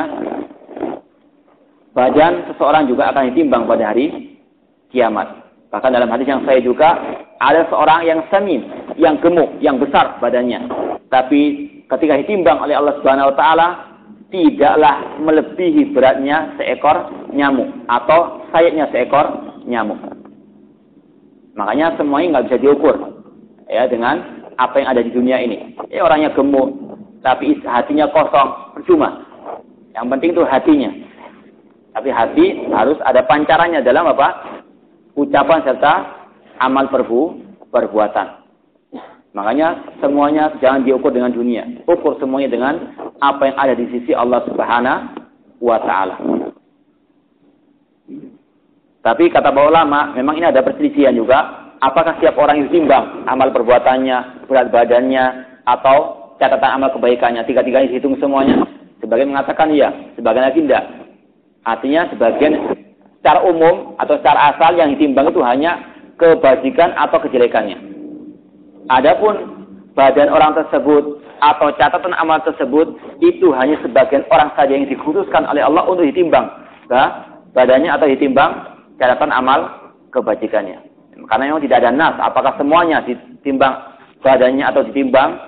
badan seseorang juga akan ditimbang pada hari kiamat. Bahkan dalam hadis yang saya juga ada seorang yang semin, yang gemuk, yang besar badannya. Tapi ketika ditimbang oleh Allah Subhanahu wa taala tidaklah melebihi beratnya seekor nyamuk atau sayapnya seekor nyamuk. Makanya semuanya nggak bisa diukur ya dengan apa yang ada di dunia ini. Ya orangnya gemuk, tapi hatinya kosong, percuma. Yang penting itu hatinya. Tapi hati harus ada pancarannya dalam apa? Ucapan serta amal perbu, perbuatan. Makanya semuanya jangan diukur dengan dunia. Ukur semuanya dengan apa yang ada di sisi Allah Subhanahu wa taala. Tapi kata para ulama, memang ini ada perselisihan juga. Apakah setiap orang yang ditimbang amal perbuatannya, berat badannya, atau catatan amal kebaikannya, tiga-tiganya dihitung semuanya? Sebagian mengatakan iya, sebagian lagi tidak. Artinya sebagian secara umum atau secara asal yang ditimbang itu hanya kebajikan atau kejelekannya. Adapun badan orang tersebut atau catatan amal tersebut itu hanya sebagian orang saja yang dikhususkan oleh Allah untuk ditimbang bah, badannya atau ditimbang catatan amal kebajikannya. Karena memang tidak ada nas apakah semuanya ditimbang badannya atau ditimbang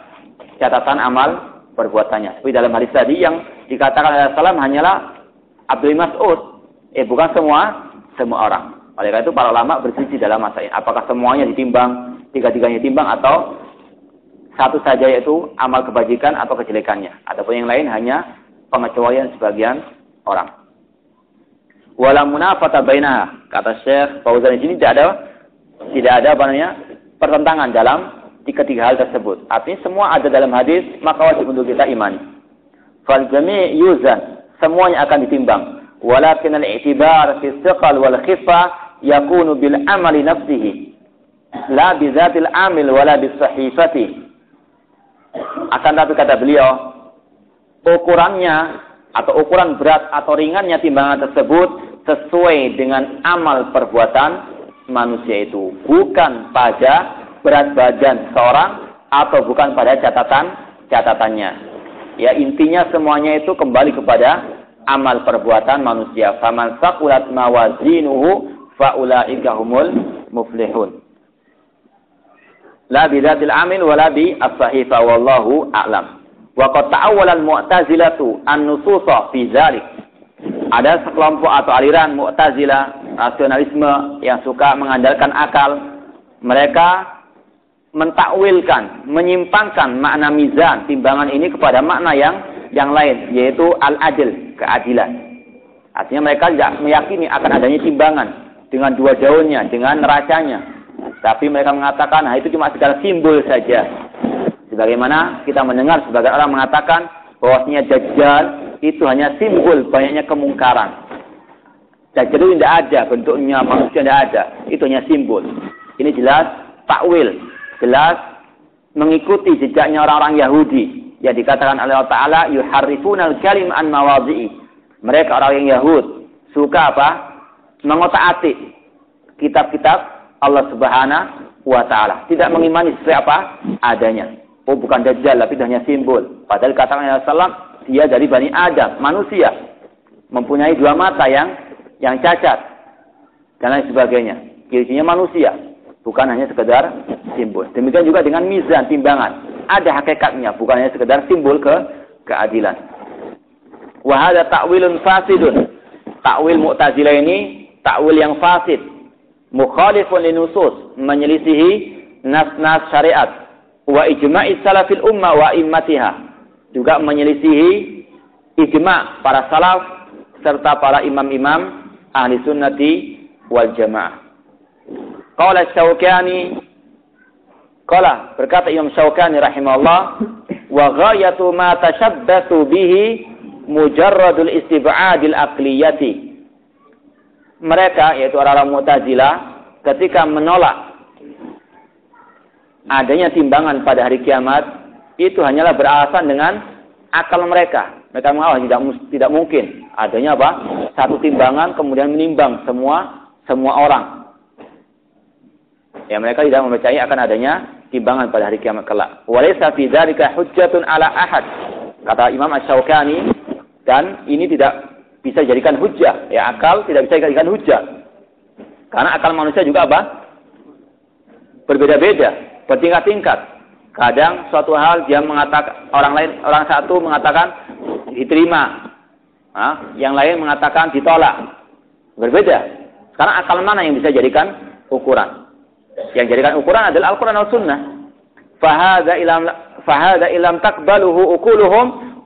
catatan amal perbuatannya. Tapi dalam hadis tadi yang dikatakan oleh Salam hanyalah Abdul Mas'ud Eh bukan semua semua orang. Oleh karena itu para ulama berselisih dalam masa ini. Apakah semuanya ditimbang, tiga-tiganya ditimbang atau satu saja yaitu amal kebajikan atau kejelekannya. Ataupun yang lain hanya pengecualian sebagian orang. Wala munafata bainaha. Kata Syekh Fauzan di sini tidak ada tidak ada apa namanya pertentangan dalam tiga-tiga hal tersebut. Artinya semua ada dalam hadis, maka wajib untuk kita imani. Fal yuzan. Semuanya akan ditimbang walakin al-i'tibar fi thiqal wal khifa yakunu bil amali nafsihi. La bi dzatil amil wala bis sahifati. Akan tapi kata beliau ukurannya atau ukuran berat atau ringannya timbangan tersebut sesuai dengan amal perbuatan manusia itu. Bukan pada berat badan seorang atau bukan pada catatan catatannya. Ya intinya semuanya itu kembali kepada amal perbuatan manusia. Faman saqulat mawazinuhu faulaika humul muflihun. La bidatil amin wala bi as-sahifa wallahu a'lam. Wa qad ta'awwala al-mu'tazilatu an-nususa fi dzalik. Ada sekelompok atau aliran Mu'tazilah rasionalisme yang suka mengandalkan akal. Mereka mentakwilkan, menyimpangkan makna mizan, timbangan ini kepada makna yang yang lain, yaitu al-adil, keadilan. Artinya mereka tidak meyakini akan adanya timbangan dengan dua daunnya, dengan neracanya. Tapi mereka mengatakan, nah itu cuma sekedar simbol saja. Sebagaimana kita mendengar sebagai orang mengatakan, bahwasanya Dajjal itu hanya simbol banyaknya kemungkaran. Dajjal itu tidak ada, bentuknya manusia tidak ada. Itu hanya simbol. Ini jelas takwil, jelas mengikuti jejaknya orang-orang Yahudi yang dikatakan oleh Allah Taala yuharrifuna al-kalim an mawadhi'i. Mereka orang yang Yahud suka apa? Mengotak-atik kitab-kitab Allah Subhanahu wa taala. Tidak mengimani sesuai apa adanya. Oh bukan dajjal tapi hanya simbol. Padahal katakan Rasulullah dia dari Bani Adam, manusia. Mempunyai dua mata yang yang cacat dan lain sebagainya. Cirinya manusia, bukan hanya sekedar simbol. Demikian juga dengan mizan, timbangan. Ada hakikatnya, bukan hanya sekedar simbol ke keadilan. Wahada takwilun fasidun. Takwil Mu'tazilah ini takwil yang fasid. Mukhalifun linusus, menyelisihi nas-nas syariat. Wa ijma'i salafil umma wa immatiha. Juga menyelisihi ijma' para salaf serta para imam-imam ahli sunnati wal jamaah. Qala Syaukani Qala berkata Imam Syaukani rahimahullah wa ghayatu ma tashabbatu bihi mujarradul istib'adil aqliyati. Mereka yaitu orang-orang Mu'tazilah ketika menolak adanya timbangan pada hari kiamat itu hanyalah beralasan dengan akal mereka. Mereka mengawal tidak tidak mungkin adanya apa? Satu timbangan kemudian menimbang semua semua orang. Ya mereka tidak mempercayai akan adanya timbangan pada hari kiamat kelak. Walaysa fi dzalika hujjatun ala ahad. Kata Imam Asy-Syaukani dan ini tidak bisa dijadikan hujjah. Ya akal tidak bisa dijadikan hujjah. Karena akal manusia juga apa? Berbeda-beda, bertingkat-tingkat. Kadang suatu hal dia mengatakan orang lain orang satu mengatakan diterima. Nah, yang lain mengatakan ditolak. Berbeda. Sekarang akal mana yang bisa jadikan ukuran? Yang jadikan ukuran adalah Al-Quran dan Sunnah. Fahada ilam fahada ilam takbaluhu ukuluhum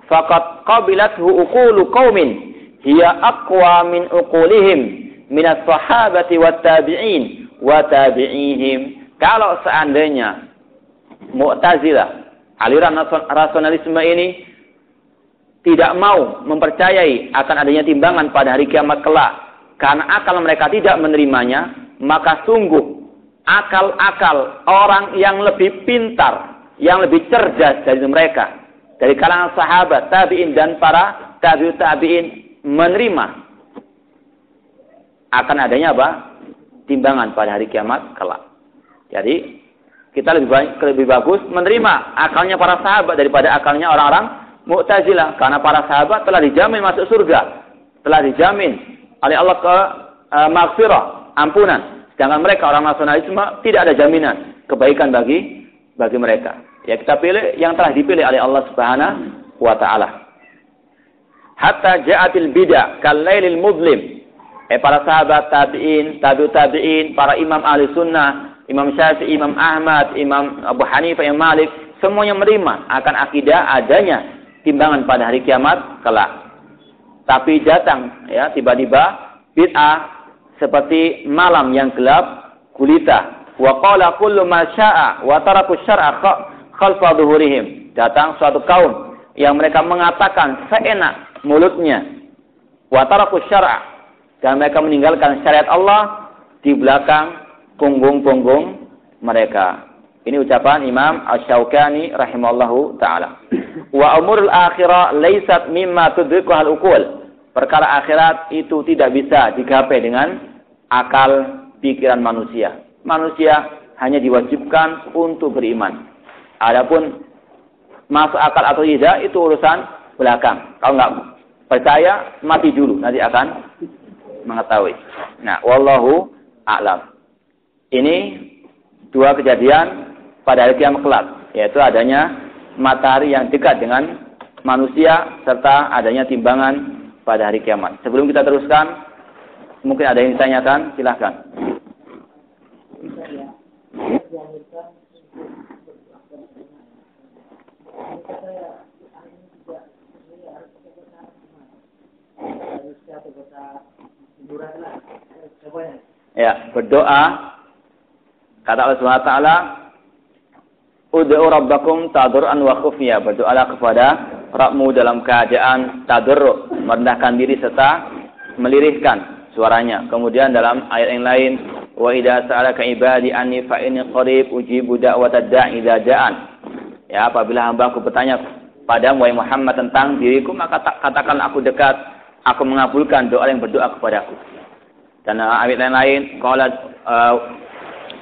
faqad qabilathu ukulu qaumin hiya aqwa min uqulihim min as-sahabati wat tabi'in wa tabi'ihim. Kalau seandainya Mu'tazilah, aliran rasionalisme ini tidak mau mempercayai akan adanya timbangan pada hari kiamat kelak karena akal mereka tidak menerimanya, maka sungguh akal-akal orang yang lebih pintar, yang lebih cerdas dari mereka, dari kalangan sahabat, tabi'in dan para tabi'ut tabi'in menerima akan adanya apa? Timbangan pada hari kiamat kelak. Jadi kita lebih baik, lebih bagus menerima akalnya para sahabat daripada akalnya orang-orang Mu'tazilah karena para sahabat telah dijamin masuk surga, telah dijamin oleh Allah ke uh, maghfirah, ampunan. Sedangkan mereka orang nasionalisme tidak ada jaminan kebaikan bagi bagi mereka. Ya kita pilih yang telah dipilih oleh Allah Subhanahu wa taala. Hatta ja'atil bid'ah kalailil mudlim. Eh para sahabat tabi'in, tabi'ut tabi'in, para imam ahli sunnah, Imam Syafi'i, Imam Ahmad, Imam Abu Hanifah, Imam Malik, semuanya menerima akan akidah adanya timbangan pada hari kiamat kelak. Tapi datang ya tiba-tiba bid'ah seperti malam yang gelap gulita. Wa qala kullu ma syaa wa taraku syar'a khalfa dhuhurihim. Datang suatu kaum yang mereka mengatakan seenak mulutnya wa taraku syar'a dan mereka meninggalkan syariat Allah di belakang punggung-punggung mereka. Ini ucapan Imam Asy-Syaukani rahimallahu taala. Wa umurul akhirah laisat mimma tudrikuhal uqul. Perkara akhirat itu tidak bisa digapai dengan akal pikiran manusia. Manusia hanya diwajibkan untuk beriman. Adapun masuk akal atau tidak itu urusan belakang. Kalau nggak percaya mati dulu nanti akan mengetahui. Nah, wallahu a'lam. Ini dua kejadian pada hari kiamat kelak, yaitu adanya matahari yang dekat dengan manusia serta adanya timbangan pada hari kiamat. Sebelum kita teruskan, Mungkin ada yang ditanyakan, silahkan. Ya, berdoa kata Allah Subhanahu wa taala Ud'u rabbakum tadur'an wa khufya. Berdoalah kepada Rabbmu dalam keadaan tadarruk, merendahkan diri serta melirihkan suaranya. Kemudian dalam ayat yang lain, wa idza sa'alaka ibadi anni fa inni qarib ujibu da'watad da'i da'an. Ya, apabila hamba aku bertanya padamu wahai Muhammad tentang diriku, maka katakan aku dekat, aku mengabulkan doa yang berdoa kepadaku. Dan uh, ayat lain lain, qala uh,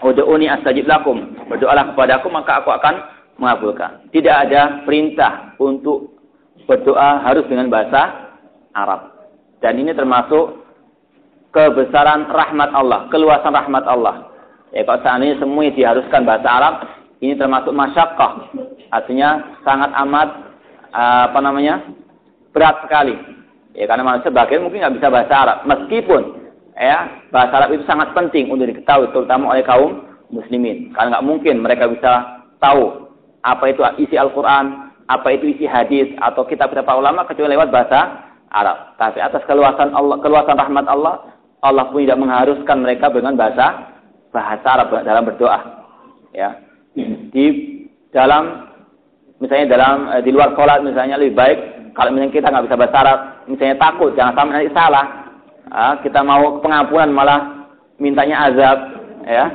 ud'uni astajib lakum. Berdoalah kepadaku maka aku akan mengabulkan. Tidak ada perintah untuk berdoa harus dengan bahasa Arab. Dan ini termasuk kebesaran rahmat Allah, keluasan rahmat Allah. Ya kalau seandainya semua diharuskan bahasa Arab, ini termasuk masyakkah. Artinya sangat amat apa namanya? berat sekali. Ya karena manusia bagian mungkin nggak bisa bahasa Arab. Meskipun ya bahasa Arab itu sangat penting untuk diketahui terutama oleh kaum muslimin. Karena nggak mungkin mereka bisa tahu apa itu isi Al-Qur'an, apa itu isi hadis atau kitab-kitab ulama kecuali lewat bahasa Arab. Tapi atas keluasan Allah, keluasan rahmat Allah, Allah pun tidak mengharuskan mereka dengan bahasa bahasa Arab dalam berdoa. Ya. Di dalam misalnya dalam eh, di luar sholat misalnya lebih baik kalau misalnya kita nggak bisa bahasa Arab, misalnya takut jangan sampai nanti salah. Ah, kita mau pengampunan malah mintanya azab, ya.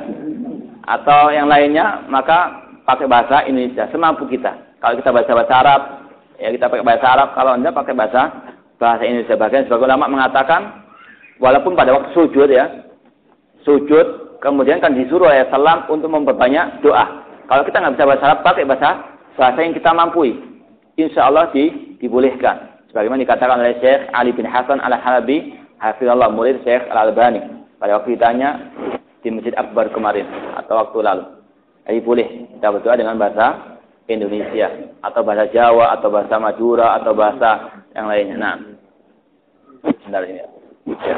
Atau yang lainnya, maka pakai bahasa Indonesia semampu kita. Kalau kita bahasa bahasa Arab, ya kita pakai bahasa Arab. Kalau anda pakai bahasa bahasa Indonesia. Bahkan sebagai ulama mengatakan, walaupun pada waktu sujud ya, sujud kemudian kan disuruh oleh salam untuk memperbanyak doa. Kalau kita nggak bisa bahasa Arab, pakai bahasa bahasa yang kita mampu. Insya Allah di, dibolehkan. Sebagaimana dikatakan oleh Syekh Ali bin Hasan al Halabi, Hafizullah murid Syekh Al Albani. Pada waktu ditanya di Masjid Akbar kemarin atau waktu lalu. Jadi boleh kita berdoa dengan bahasa Indonesia atau bahasa Jawa atau bahasa Madura atau bahasa yang lainnya. Nah, sebentar ini. Ya.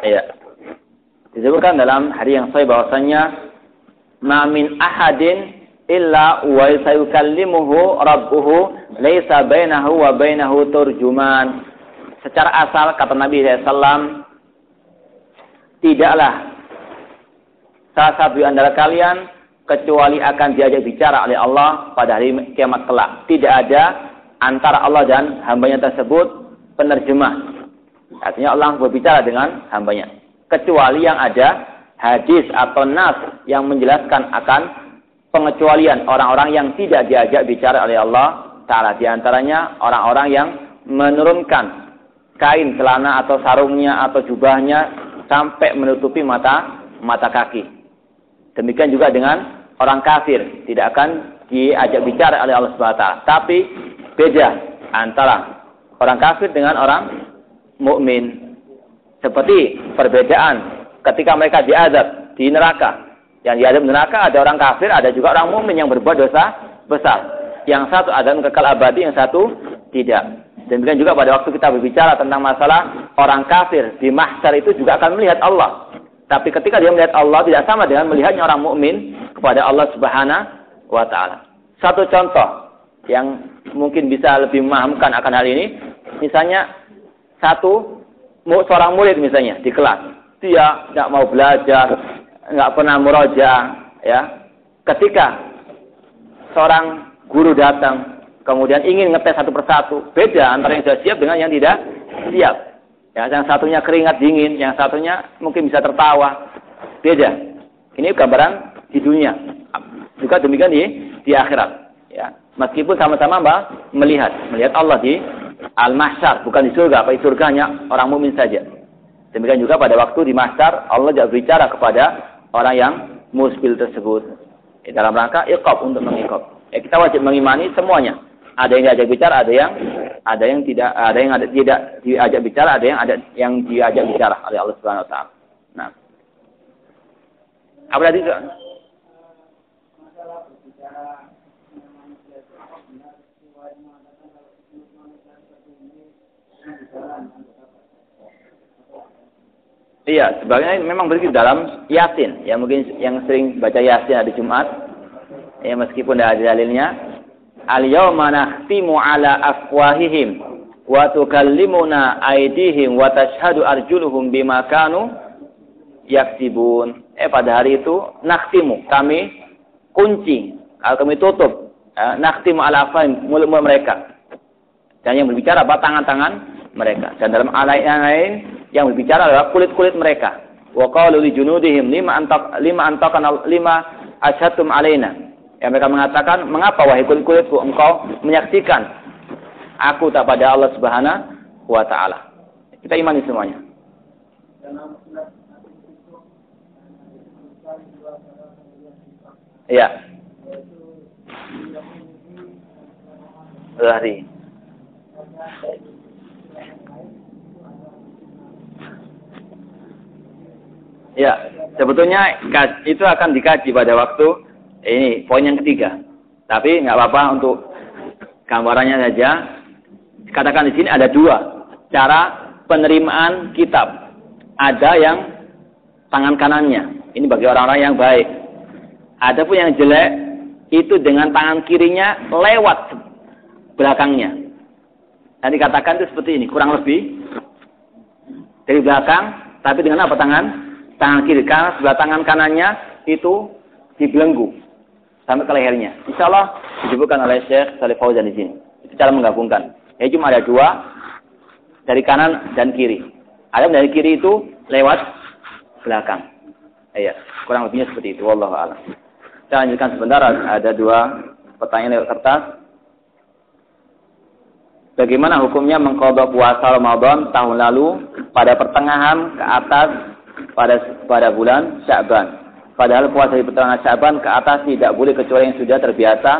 Iya. Disebutkan dalam hari yang sahih bahwasanya ma min ahadin illa wa sayukallimuhu rabbuhu laisa bainahu wa bainahu turjuman. Secara asal kata Nabi SAW tidaklah salah satu antara kalian kecuali akan diajak bicara oleh Allah pada hari kiamat kelak. Tidak ada antara Allah dan hambanya tersebut penerjemah Artinya Allah berbicara dengan hambanya. Kecuali yang ada hadis atau nas yang menjelaskan akan pengecualian orang-orang yang tidak diajak bicara oleh Allah Ta'ala. Di antaranya orang-orang yang menurunkan kain celana atau sarungnya atau jubahnya sampai menutupi mata mata kaki. Demikian juga dengan orang kafir tidak akan diajak bicara oleh Allah Subhanahu wa taala. Tapi beda antara orang kafir dengan orang mukmin. Seperti perbedaan ketika mereka diadab di neraka. Yang diadab di neraka ada orang kafir, ada juga orang mukmin yang berbuat dosa besar. Yang satu ada kekal abadi, yang satu tidak. Demikian juga pada waktu kita berbicara tentang masalah orang kafir di mahsyar itu juga akan melihat Allah. Tapi ketika dia melihat Allah tidak sama dengan melihatnya orang mukmin kepada Allah Subhanahu wa taala. Satu contoh yang mungkin bisa lebih memahamkan akan hal ini, misalnya satu seorang murid misalnya di kelas dia nggak mau belajar nggak pernah meroja ya. Ketika seorang guru datang kemudian ingin ngetes satu persatu beda antara yang sudah siap dengan yang tidak siap. Ya yang satunya keringat dingin yang satunya mungkin bisa tertawa beda. Ini gambaran di dunia. Juga demikian di di akhirat ya. Meskipun sama-sama mbak melihat melihat Allah di al-mahsyar, bukan di surga, apa di surganya orang mukmin saja. Demikian juga pada waktu di mahsyar Allah juga berbicara kepada orang yang musbil tersebut. Dalam rangka iqab untuk mengikab. Ya, kita wajib mengimani semuanya. Ada yang diajak bicara, ada yang ada yang tidak, ada yang ada tidak diajak bicara, ada yang ada yang diajak bicara oleh Allah Subhanahu wa taala. Nah. Apa tadi? Iya, sebagian memang begitu dalam Yasin. Ya mungkin yang sering baca Yasin hari Jumat. Ya meskipun tidak ada dalilnya. Al-yawma nakhtimu ala afwahihim wa tukallimuna aydihim wa tashhadu arjuluhum bima kanu yaksibun. Eh pada hari itu nakhtimu kami kunci atau kami tutup eh, nakhtimu ala afwahihim mulut-mulut mereka. Dan yang berbicara apa tangan-tangan mereka. Dan dalam ayat lain yang berbicara adalah kulit-kulit mereka. Wa qalu li junudihim lima antak lima antakan lima asyhatum alaina. Yang mereka mengatakan, "Mengapa wahai kulit-kulitku engkau menyaksikan aku tak pada Allah Subhanahu wa taala?" Kita imani semuanya. Iya. Hari. Ya, sebetulnya itu akan dikaji pada waktu ini poin yang ketiga. Tapi nggak apa-apa untuk gambarannya saja. Katakan di sini ada dua cara penerimaan kitab. Ada yang tangan kanannya. Ini bagi orang-orang yang baik. Ada pun yang jelek itu dengan tangan kirinya lewat belakangnya. Dan dikatakan itu seperti ini, kurang lebih dari belakang, tapi dengan apa tangan tangan kiri karena sebelah tangan kanannya itu dibelenggu sampai ke lehernya. Insya Allah disebutkan oleh Syekh Salih Fauzan di sini. Itu cara menggabungkan. Ya cuma ada dua dari kanan dan kiri. Ada dari kiri itu lewat belakang. Iya, kurang lebihnya seperti itu. Wallahu a'lam. Kita lanjutkan sebentar. Ada dua pertanyaan lewat kertas. Bagaimana hukumnya mengkodok puasa Ramadan tahun lalu pada pertengahan ke atas pada pada bulan Sya'ban. Padahal puasa di pertengahan Sya'ban ke atas tidak boleh kecuali yang sudah terbiasa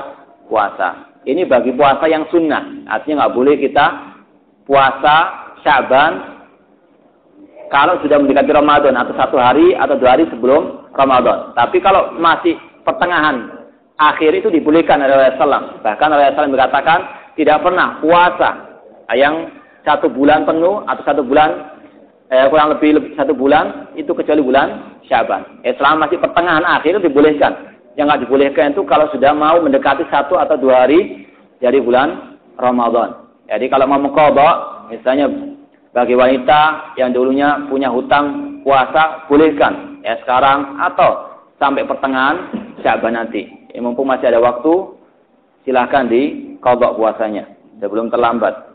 puasa. Ini bagi puasa yang sunnah. Artinya nggak boleh kita puasa Sya'ban kalau sudah mendekati Ramadan atau satu hari atau dua hari sebelum Ramadan. Tapi kalau masih pertengahan akhir itu dibolehkan oleh Rasulullah. Bahkan Rasulullah mengatakan tidak pernah puasa yang satu bulan penuh atau satu bulan eh, kurang lebih, lebih satu bulan itu kecuali bulan Syaban. Eh, selama masih pertengahan akhir dibolehkan. Yang nggak dibolehkan itu kalau sudah mau mendekati satu atau dua hari dari bulan Ramadan. Jadi kalau mau mengkodok, misalnya bagi wanita yang dulunya punya hutang puasa, bolehkan ya sekarang atau sampai pertengahan Syaban nanti. Ya, mumpung masih ada waktu, silahkan di kodok puasanya sebelum terlambat.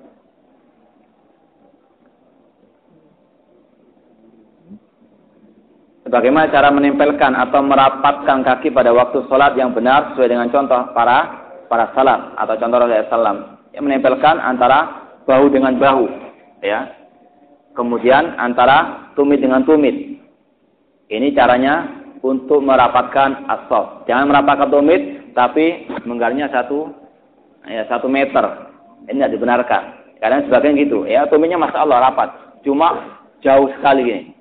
Bagaimana cara menempelkan atau merapatkan kaki pada waktu sholat yang benar sesuai dengan contoh para para salam atau contoh Rasulullah SAW yang menempelkan antara bahu dengan bahu, ya. Kemudian antara tumit dengan tumit. Ini caranya untuk merapatkan asal. Jangan merapatkan tumit, tapi menggalnya satu ya satu meter. Ini tidak dibenarkan. Karena sebagian gitu, ya tumitnya masya Allah rapat, cuma jauh sekali ini.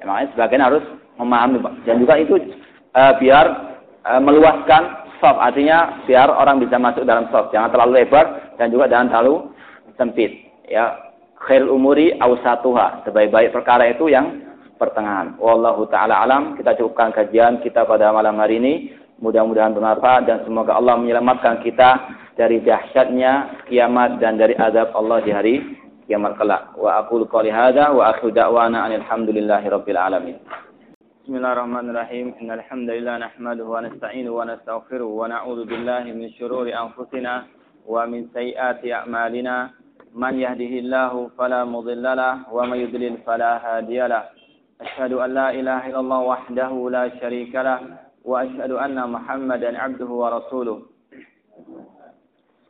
Ya, makanya sebagian harus memahami Pak. Dan juga itu uh, biar uh, meluaskan soft, artinya biar orang bisa masuk dalam soft. Jangan terlalu lebar dan juga jangan terlalu sempit. Ya, khair umuri awsatuha. Sebaik-baik perkara itu yang pertengahan. Wallahu taala alam. Kita cukupkan kajian kita pada malam hari ini. Mudah-mudahan bermanfaat dan semoga Allah menyelamatkan kita dari dahsyatnya kiamat dan dari azab Allah di hari kiamat kelak. Wa aqulu qouli hadza wa akhiru da'wana alhamdulillahi rabbil alamin. Bismillahirrahmanirrahim. Innal hamdalillah nahmaduhu wa nasta'inuhu wa nastaghfiruh wa na'udzu billahi min shururi anfusina wa min sayyiati a'malina. Man yahdihillahu fala mudilla wa may yudlil fala hadiya lahu. An la ilaha illallah wahdahu la syarika lahu wa asyhadu anna Muhammadan 'abduhu wa rasuluh.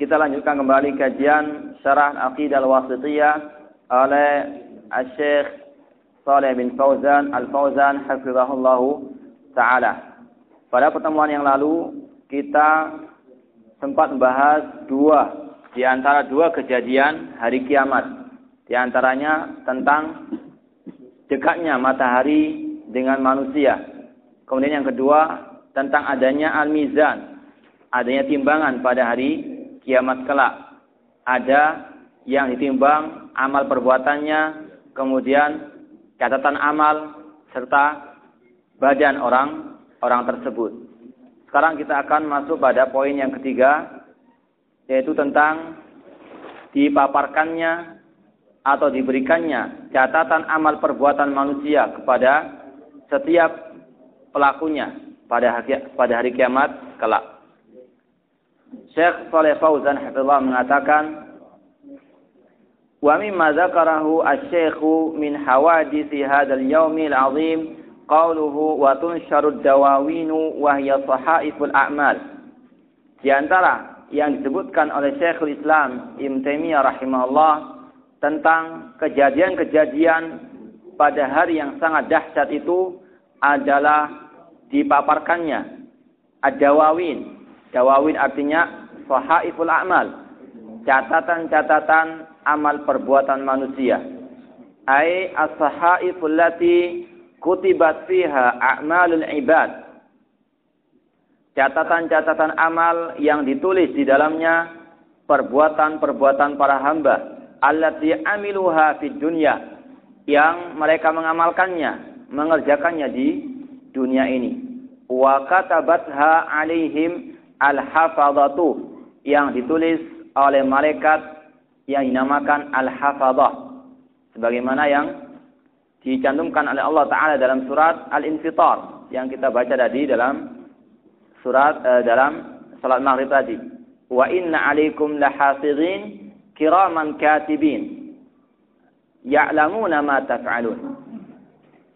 Kita lanjutkan kembali kajian syarah Aqidah Al-Wasithiyah oleh Syekh Saleh bin Fauzan Al-Fauzan hafizahullahu taala. Pada pertemuan yang lalu kita sempat membahas dua di antara dua kejadian hari kiamat. Di antaranya tentang dekatnya matahari dengan manusia. Kemudian yang kedua tentang adanya al-mizan, adanya timbangan pada hari kiamat kelak. Ada yang ditimbang amal perbuatannya, kemudian catatan amal serta badan orang orang tersebut. Sekarang kita akan masuk pada poin yang ketiga yaitu tentang dipaparkannya atau diberikannya catatan amal perbuatan manusia kepada setiap pelakunya pada hari, pada hari kiamat kelak. Syekh Saleh Fauzan Hafizullah mengatakan wa mimma dzakarahu asy-syekhu min hawadisi hadzal yaumil azim qawluhu wa tunsharud dawawinu wa hiya sahaiful a'mal. Di antara yang disebutkan oleh Syekhul Islam Ibn Taimiyah rahimahullah tentang kejadian-kejadian pada hari yang sangat dahsyat itu adalah dipaparkannya ad-dawawin. Dawawin artinya sahaiful a'mal. Catatan-catatan amal perbuatan manusia. Ai as-sahaiful lati kutibat fiha a'malul ibad. Catatan-catatan amal yang ditulis di dalamnya perbuatan-perbuatan para hamba allati amiluha fid dunya yang mereka mengamalkannya, mengerjakannya di dunia ini. Wa katabatha alaihim al-hafadhatu yang ditulis oleh malaikat yang dinamakan Al-Hafadhah. Sebagaimana yang dicantumkan oleh Allah Ta'ala dalam surat Al-Infitar. Yang kita baca tadi dalam surat uh, dalam salat maghrib tadi. Wa inna alaikum lahafidhin kiraman katibin. Ya'lamuna ma taf'alun.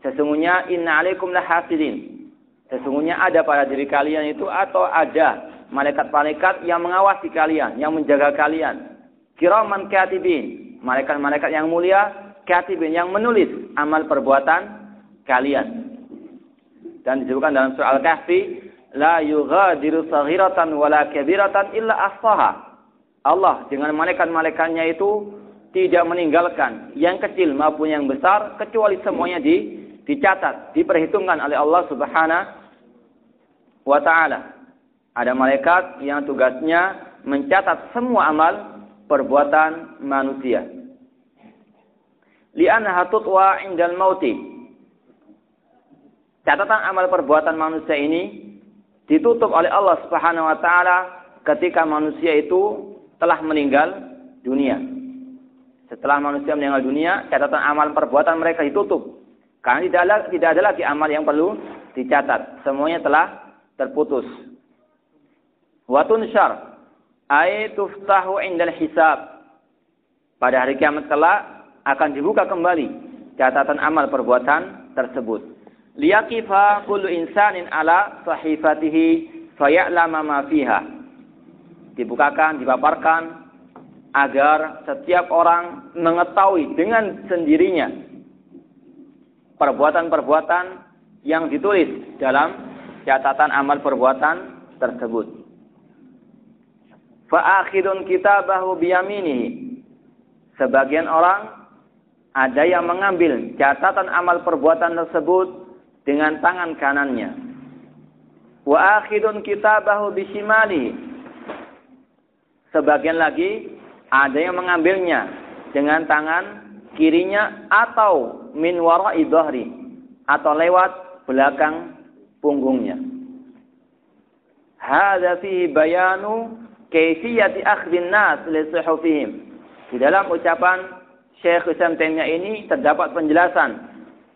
Sesungguhnya inna alaikum lahafidhin. Sesungguhnya ada pada diri kalian itu atau ada malaikat-malaikat yang mengawasi kalian, yang menjaga kalian kiraman katibin, malaikat-malaikat yang mulia, katibin yang menulis amal perbuatan kalian. Dan disebutkan dalam surah Al-Kahfi, la yughadiru saghiratan wala kabiratan illa ahsaha. Allah dengan malaikat-malaikatnya itu tidak meninggalkan yang kecil maupun yang besar kecuali semuanya di dicatat, diperhitungkan oleh Allah Subhanahu wa taala. Ada malaikat yang tugasnya mencatat semua amal perbuatan manusia. Li'annaha tutwa indal mauti. Catatan amal perbuatan manusia ini ditutup oleh Allah Subhanahu wa taala ketika manusia itu telah meninggal dunia. Setelah manusia meninggal dunia, catatan amal perbuatan mereka ditutup. Karena tidak ada, tidak ada lagi amal yang perlu dicatat. Semuanya telah terputus. Watun syar ay tuftahu indal hisab. Pada hari kiamat kelak akan dibuka kembali catatan amal perbuatan tersebut. Liyaqifa kullu insanin ala sahifatihi faya'lama ma fiha. Dibukakan, dipaparkan agar setiap orang mengetahui dengan sendirinya perbuatan-perbuatan yang ditulis dalam catatan amal perbuatan tersebut fa'akhidun kitabahu biyaminihi. Sebagian orang ada yang mengambil catatan amal perbuatan tersebut dengan tangan kanannya. Wa akhidun kitabahu bisimali. Sebagian lagi ada yang mengambilnya dengan tangan kirinya atau min wara'i dhahri atau lewat belakang punggungnya. Hadza fihi bayanu kaifiyati akhdhin nas li suhufihim. Di dalam ucapan Syekh Islam Taimiyah ini terdapat penjelasan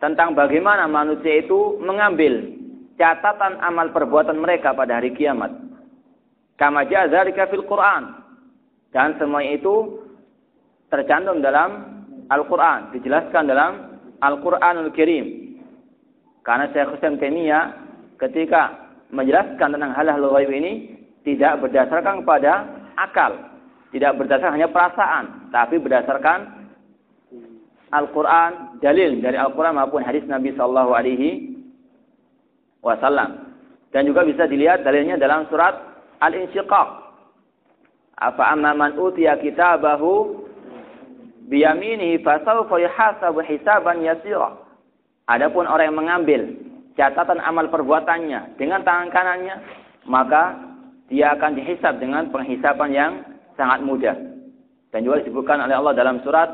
tentang bagaimana manusia itu mengambil catatan amal perbuatan mereka pada hari kiamat. Kama ja'adzalika fil Qur'an. Dan semua itu tercantum dalam Al-Quran. Dijelaskan dalam Al-Quranul Kirim. Karena Syekh Hussein Taimiyah ketika menjelaskan tentang hal-hal ini tidak berdasarkan kepada akal. Tidak berdasarkan hanya perasaan. Tapi berdasarkan Al-Quran, dalil dari Al-Quran maupun hadis Nabi Shallallahu Alaihi Wasallam. Dan juga bisa dilihat dalilnya dalam surat Al-Insyiqaq. Apa amma man utiya kitabahu biyaminihi fasawfa yuhasabu hisaban yasira. Adapun orang yang mengambil catatan amal perbuatannya dengan tangan kanannya, maka dia akan dihisab dengan penghisapan yang sangat mudah. Dan juga disebutkan oleh Allah dalam surat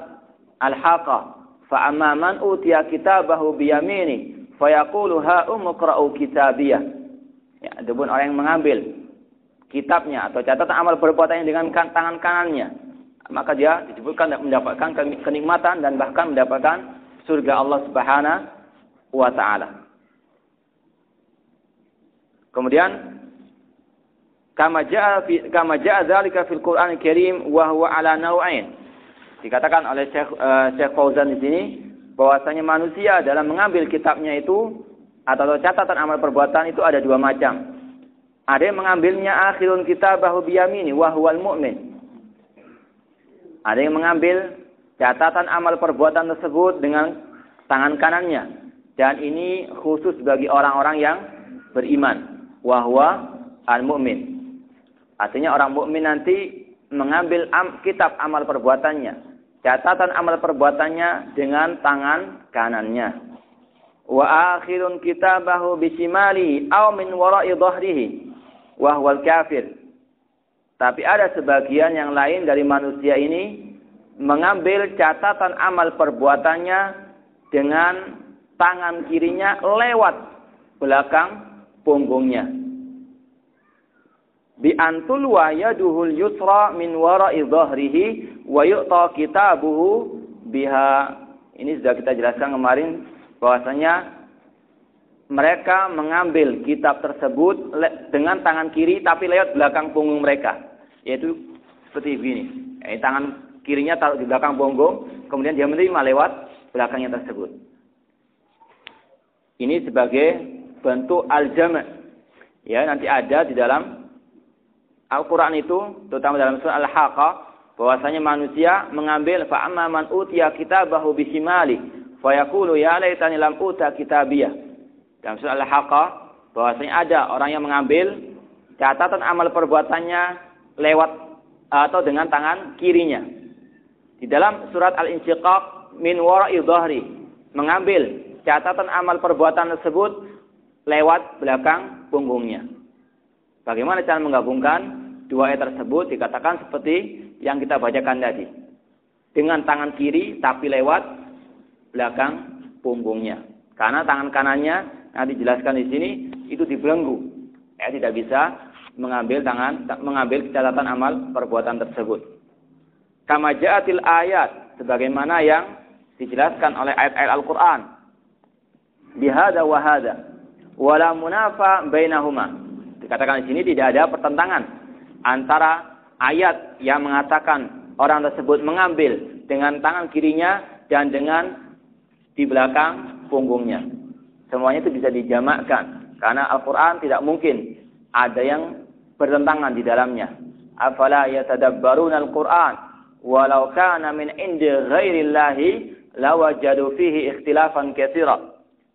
Al-Haqqah. Amma man utiya kitabahu biyamini fayaqulu ha umqra'u kitabiyah. Ya, adapun orang yang mengambil kitabnya atau catatan amal perbuatannya dengan kan, tangan kanannya, maka dia disebutkan mendapatkan kenikmatan dan bahkan mendapatkan surga Allah Subhanahu wa taala. Kemudian kama jaa fi kama jaa dzalika fil Qur'an Karim wa huwa ala naw'ain. Dikatakan oleh Syekh, uh, Syekh Fauzan di sini bahwasanya manusia dalam mengambil kitabnya itu atau catatan amal perbuatan itu ada dua macam. Ada yang mengambilnya akhirun kitabahu biyamini wa huwal mu'min. Ada yang mengambil catatan amal perbuatan tersebut dengan tangan kanannya dan ini khusus bagi orang-orang yang beriman wahwa al-mu'min. Artinya orang mukmin nanti mengambil am, kitab amal perbuatannya catatan amal perbuatannya dengan tangan kanannya. Wa akhirun kitabahu bisimali aw min wara'i dhahrihi wa huwal kafir. Tapi ada sebagian yang lain dari manusia ini mengambil catatan amal perbuatannya dengan tangan kirinya lewat belakang punggungnya. Bi antul wa yaduhul yusra min wara'i dhahrihi wa yu'ta kitabuhu biha. Ini sudah kita jelaskan kemarin bahwasanya mereka mengambil kitab tersebut dengan tangan kiri tapi lewat belakang punggung mereka. Yaitu seperti ini. Ya, tangan kirinya taruh di belakang punggung, kemudian dia menerima lewat belakangnya tersebut. Ini sebagai bentuk al-jama'. Ya, nanti ada di dalam Al-Quran itu, terutama dalam surah Al-Haqqah, bahwasanya manusia mengambil fa amma man utiya kitabahu bisimali fa yaqulu ya laitani lam uta kitabiyah. Dalam surah Al-Haqqah bahwasanya ada orang yang mengambil catatan amal perbuatannya lewat atau dengan tangan kirinya. Di dalam surat Al-Insyiqaq min wara'i dhahri mengambil catatan amal perbuatan tersebut lewat belakang punggungnya. Bagaimana cara menggabungkan dua ayat tersebut dikatakan seperti yang kita bacakan tadi. Dengan tangan kiri tapi lewat belakang punggungnya. Karena tangan kanannya nanti dijelaskan di sini itu dibelenggu. Ya tidak bisa mengambil tangan mengambil catatan amal perbuatan tersebut. Kama ja'atil ayat sebagaimana yang dijelaskan oleh ayat-ayat Al-Qur'an. Bihada wa hada wala munafa bainahuma. Dikatakan di sini tidak ada pertentangan antara ayat yang mengatakan orang tersebut mengambil dengan tangan kirinya dan dengan di belakang punggungnya. Semuanya itu bisa dijamakkan karena Al-Qur'an tidak mungkin ada yang bertentangan di dalamnya. Afala yatadabbaruna al-Qur'an walau kana min indi ghairillahi lawajadu fihi ikhtilafan katsira.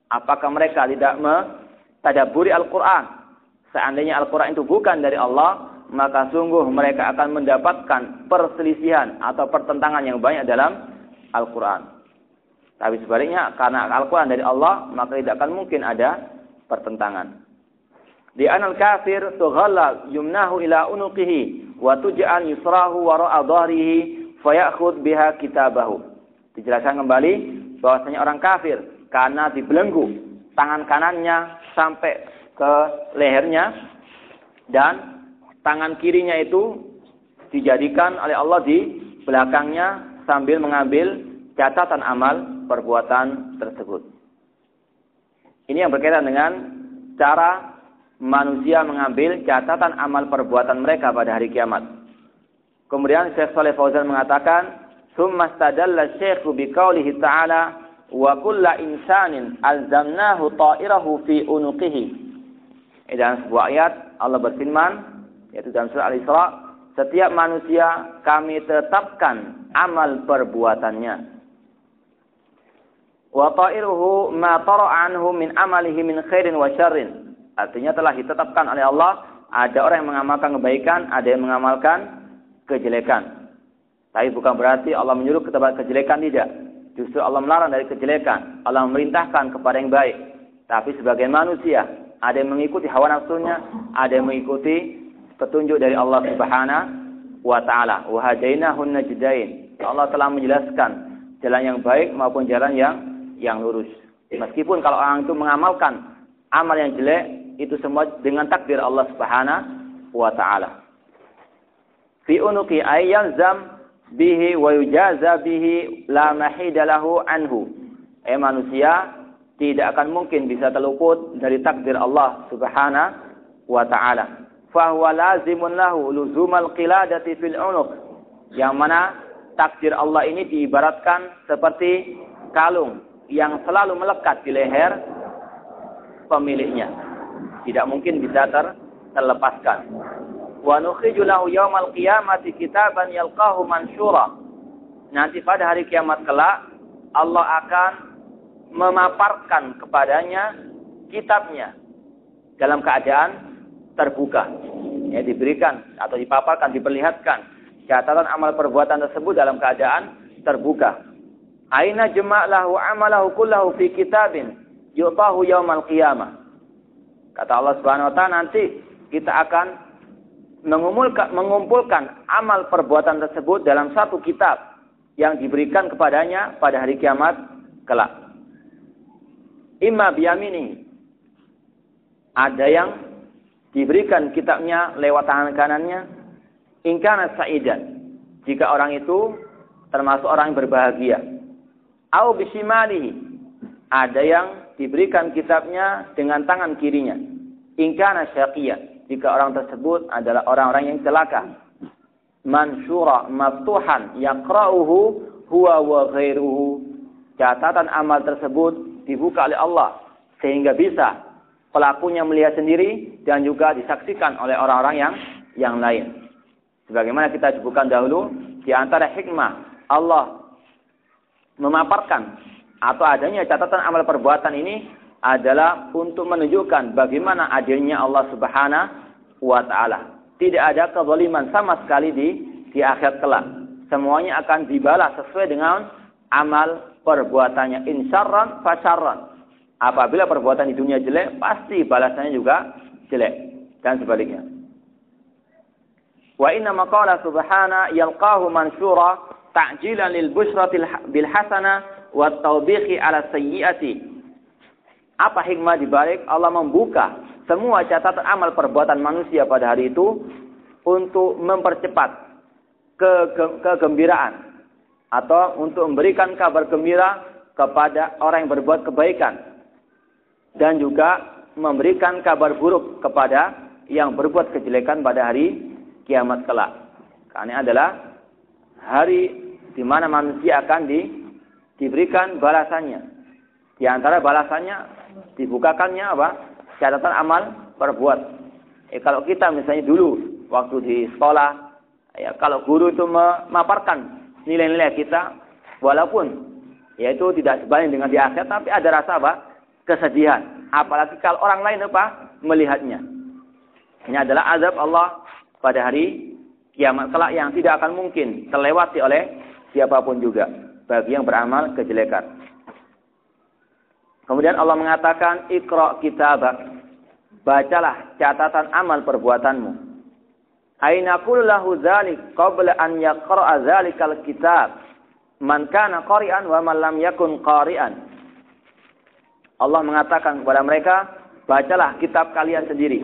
Apakah mereka tidak mentadabburi Al-Qur'an? Seandainya Al-Qur'an itu bukan dari Allah, maka sungguh mereka akan mendapatkan perselisihan atau pertentangan yang banyak dalam Al-Quran. Tapi sebaliknya, karena Al-Quran dari Allah, maka tidak akan mungkin ada pertentangan. Di anal kafir tughalla yumnahu ila unuqihi wa tuj'an yusrahu wara'a dhahrihi fayakhud biha kitabahu. Dijelaskan kembali bahwasanya orang kafir karena dibelenggu tangan kanannya sampai ke lehernya dan tangan kirinya itu dijadikan oleh Allah di belakangnya sambil mengambil catatan amal perbuatan tersebut. Ini yang berkaitan dengan cara manusia mengambil catatan amal perbuatan mereka pada hari kiamat. Kemudian Syekh Saleh Fauzan mengatakan, "Tsumma stadalla Syekh biqaulihi ta'ala wa kullu insanin alzamnahu ta'irahu fi unuqihi." Dalam sebuah ayat Allah berfirman, yaitu dalam surah Al-Isra, setiap manusia kami tetapkan amal perbuatannya wa ta'iruhu ma anhu min amalihi min khairin wa syarrin. Artinya telah ditetapkan oleh Allah ada orang yang mengamalkan kebaikan, ada yang mengamalkan kejelekan. Tapi bukan berarti Allah menyuruh ke tempat kejelekan tidak. Justru Allah melarang dari kejelekan. Allah memerintahkan kepada yang baik. Tapi sebagai manusia, ada yang mengikuti hawa nafsunya, ada yang mengikuti petunjuk dari Allah Subhanahu wa taala. Wa hadainahun najdain. Allah telah menjelaskan jalan yang baik maupun jalan yang yang lurus. Meskipun kalau orang itu mengamalkan amal yang jelek, itu semua dengan takdir Allah Subhanahu wa taala. Fi unuqi ayyalzam bihi wa yujaza bihi la mahida lahu anhu. Eh manusia tidak akan mungkin bisa terluput dari takdir Allah Subhanahu wa taala. Fahuwa lazimun lahu luzumal qiladati fil unuq. Yang mana takdir Allah ini diibaratkan seperti kalung yang selalu melekat di leher pemiliknya. Tidak mungkin bisa ter terlepaskan. Wa nukhriju lahu yaumal qiyamati kitaban yalqahu mansyura. Nanti pada hari kiamat kelak Allah akan memaparkan kepadanya kitabnya dalam keadaan terbuka. Ya, diberikan atau dipaparkan, diperlihatkan catatan amal perbuatan tersebut dalam keadaan terbuka. Aina jama'lahu amalahu kullahu fi kitabin yu'tahu yaumal qiyamah. Kata Allah Subhanahu wa taala nanti kita akan mengumpulkan amal perbuatan tersebut dalam satu kitab yang diberikan kepadanya pada hari kiamat kelak. Imma biyamini. Ada yang diberikan kitabnya lewat tangan kanannya. Ingkana sa'idan. Jika orang itu termasuk orang yang berbahagia au bisimalihi. Ada yang diberikan kitabnya dengan tangan kirinya. Ingkana syaqiyah. Jika orang tersebut adalah orang-orang yang celaka. Mansura maftuhan yaqra'uhu huwa wa ghairuhu. Catatan amal tersebut dibuka oleh Allah sehingga bisa pelakunya melihat sendiri dan juga disaksikan oleh orang-orang yang yang lain. Sebagaimana kita sebutkan dahulu, di antara hikmah Allah memaparkan atau adanya catatan amal perbuatan ini adalah untuk menunjukkan bagaimana adilnya Allah Subhanahu wa taala. Tidak ada kezaliman sama sekali di di akhir kelak. Semuanya akan dibalas sesuai dengan amal perbuatannya. Insyarran fasyarran. Apabila perbuatan di dunia jelek, pasti balasannya juga jelek. Dan sebaliknya. Wa inna maqala subhana yalqahu mansura ta'jilan lil busratil bil hasana wa tawbihi ala sayyiati. Apa hikmah di balik Allah membuka semua catatan amal perbuatan manusia pada hari itu untuk mempercepat ke, ke, kegembiraan atau untuk memberikan kabar gembira kepada orang yang berbuat kebaikan dan juga memberikan kabar buruk kepada yang berbuat kejelekan pada hari kiamat kelak. Karena adalah hari di mana manusia akan di, diberikan balasannya. Di antara balasannya dibukakannya apa? Catatan amal perbuat. Eh, kalau kita misalnya dulu waktu di sekolah, ya kalau guru itu memaparkan nilai-nilai kita, walaupun yaitu tidak sebanding dengan di akhir, tapi ada rasa apa? Kesedihan. Apalagi kalau orang lain apa? Melihatnya. Ini adalah azab Allah pada hari kiamat kelak yang tidak akan mungkin terlewati oleh siapa pun juga bagi yang beramal kejelekan. Kemudian Allah mengatakan ikra kitabak. Bacalah catatan amal perbuatanmu. Aina kullahu qabla an kitab. Man kana qari'an wa man yakun qari'an. Allah mengatakan kepada mereka, bacalah kitab kalian sendiri.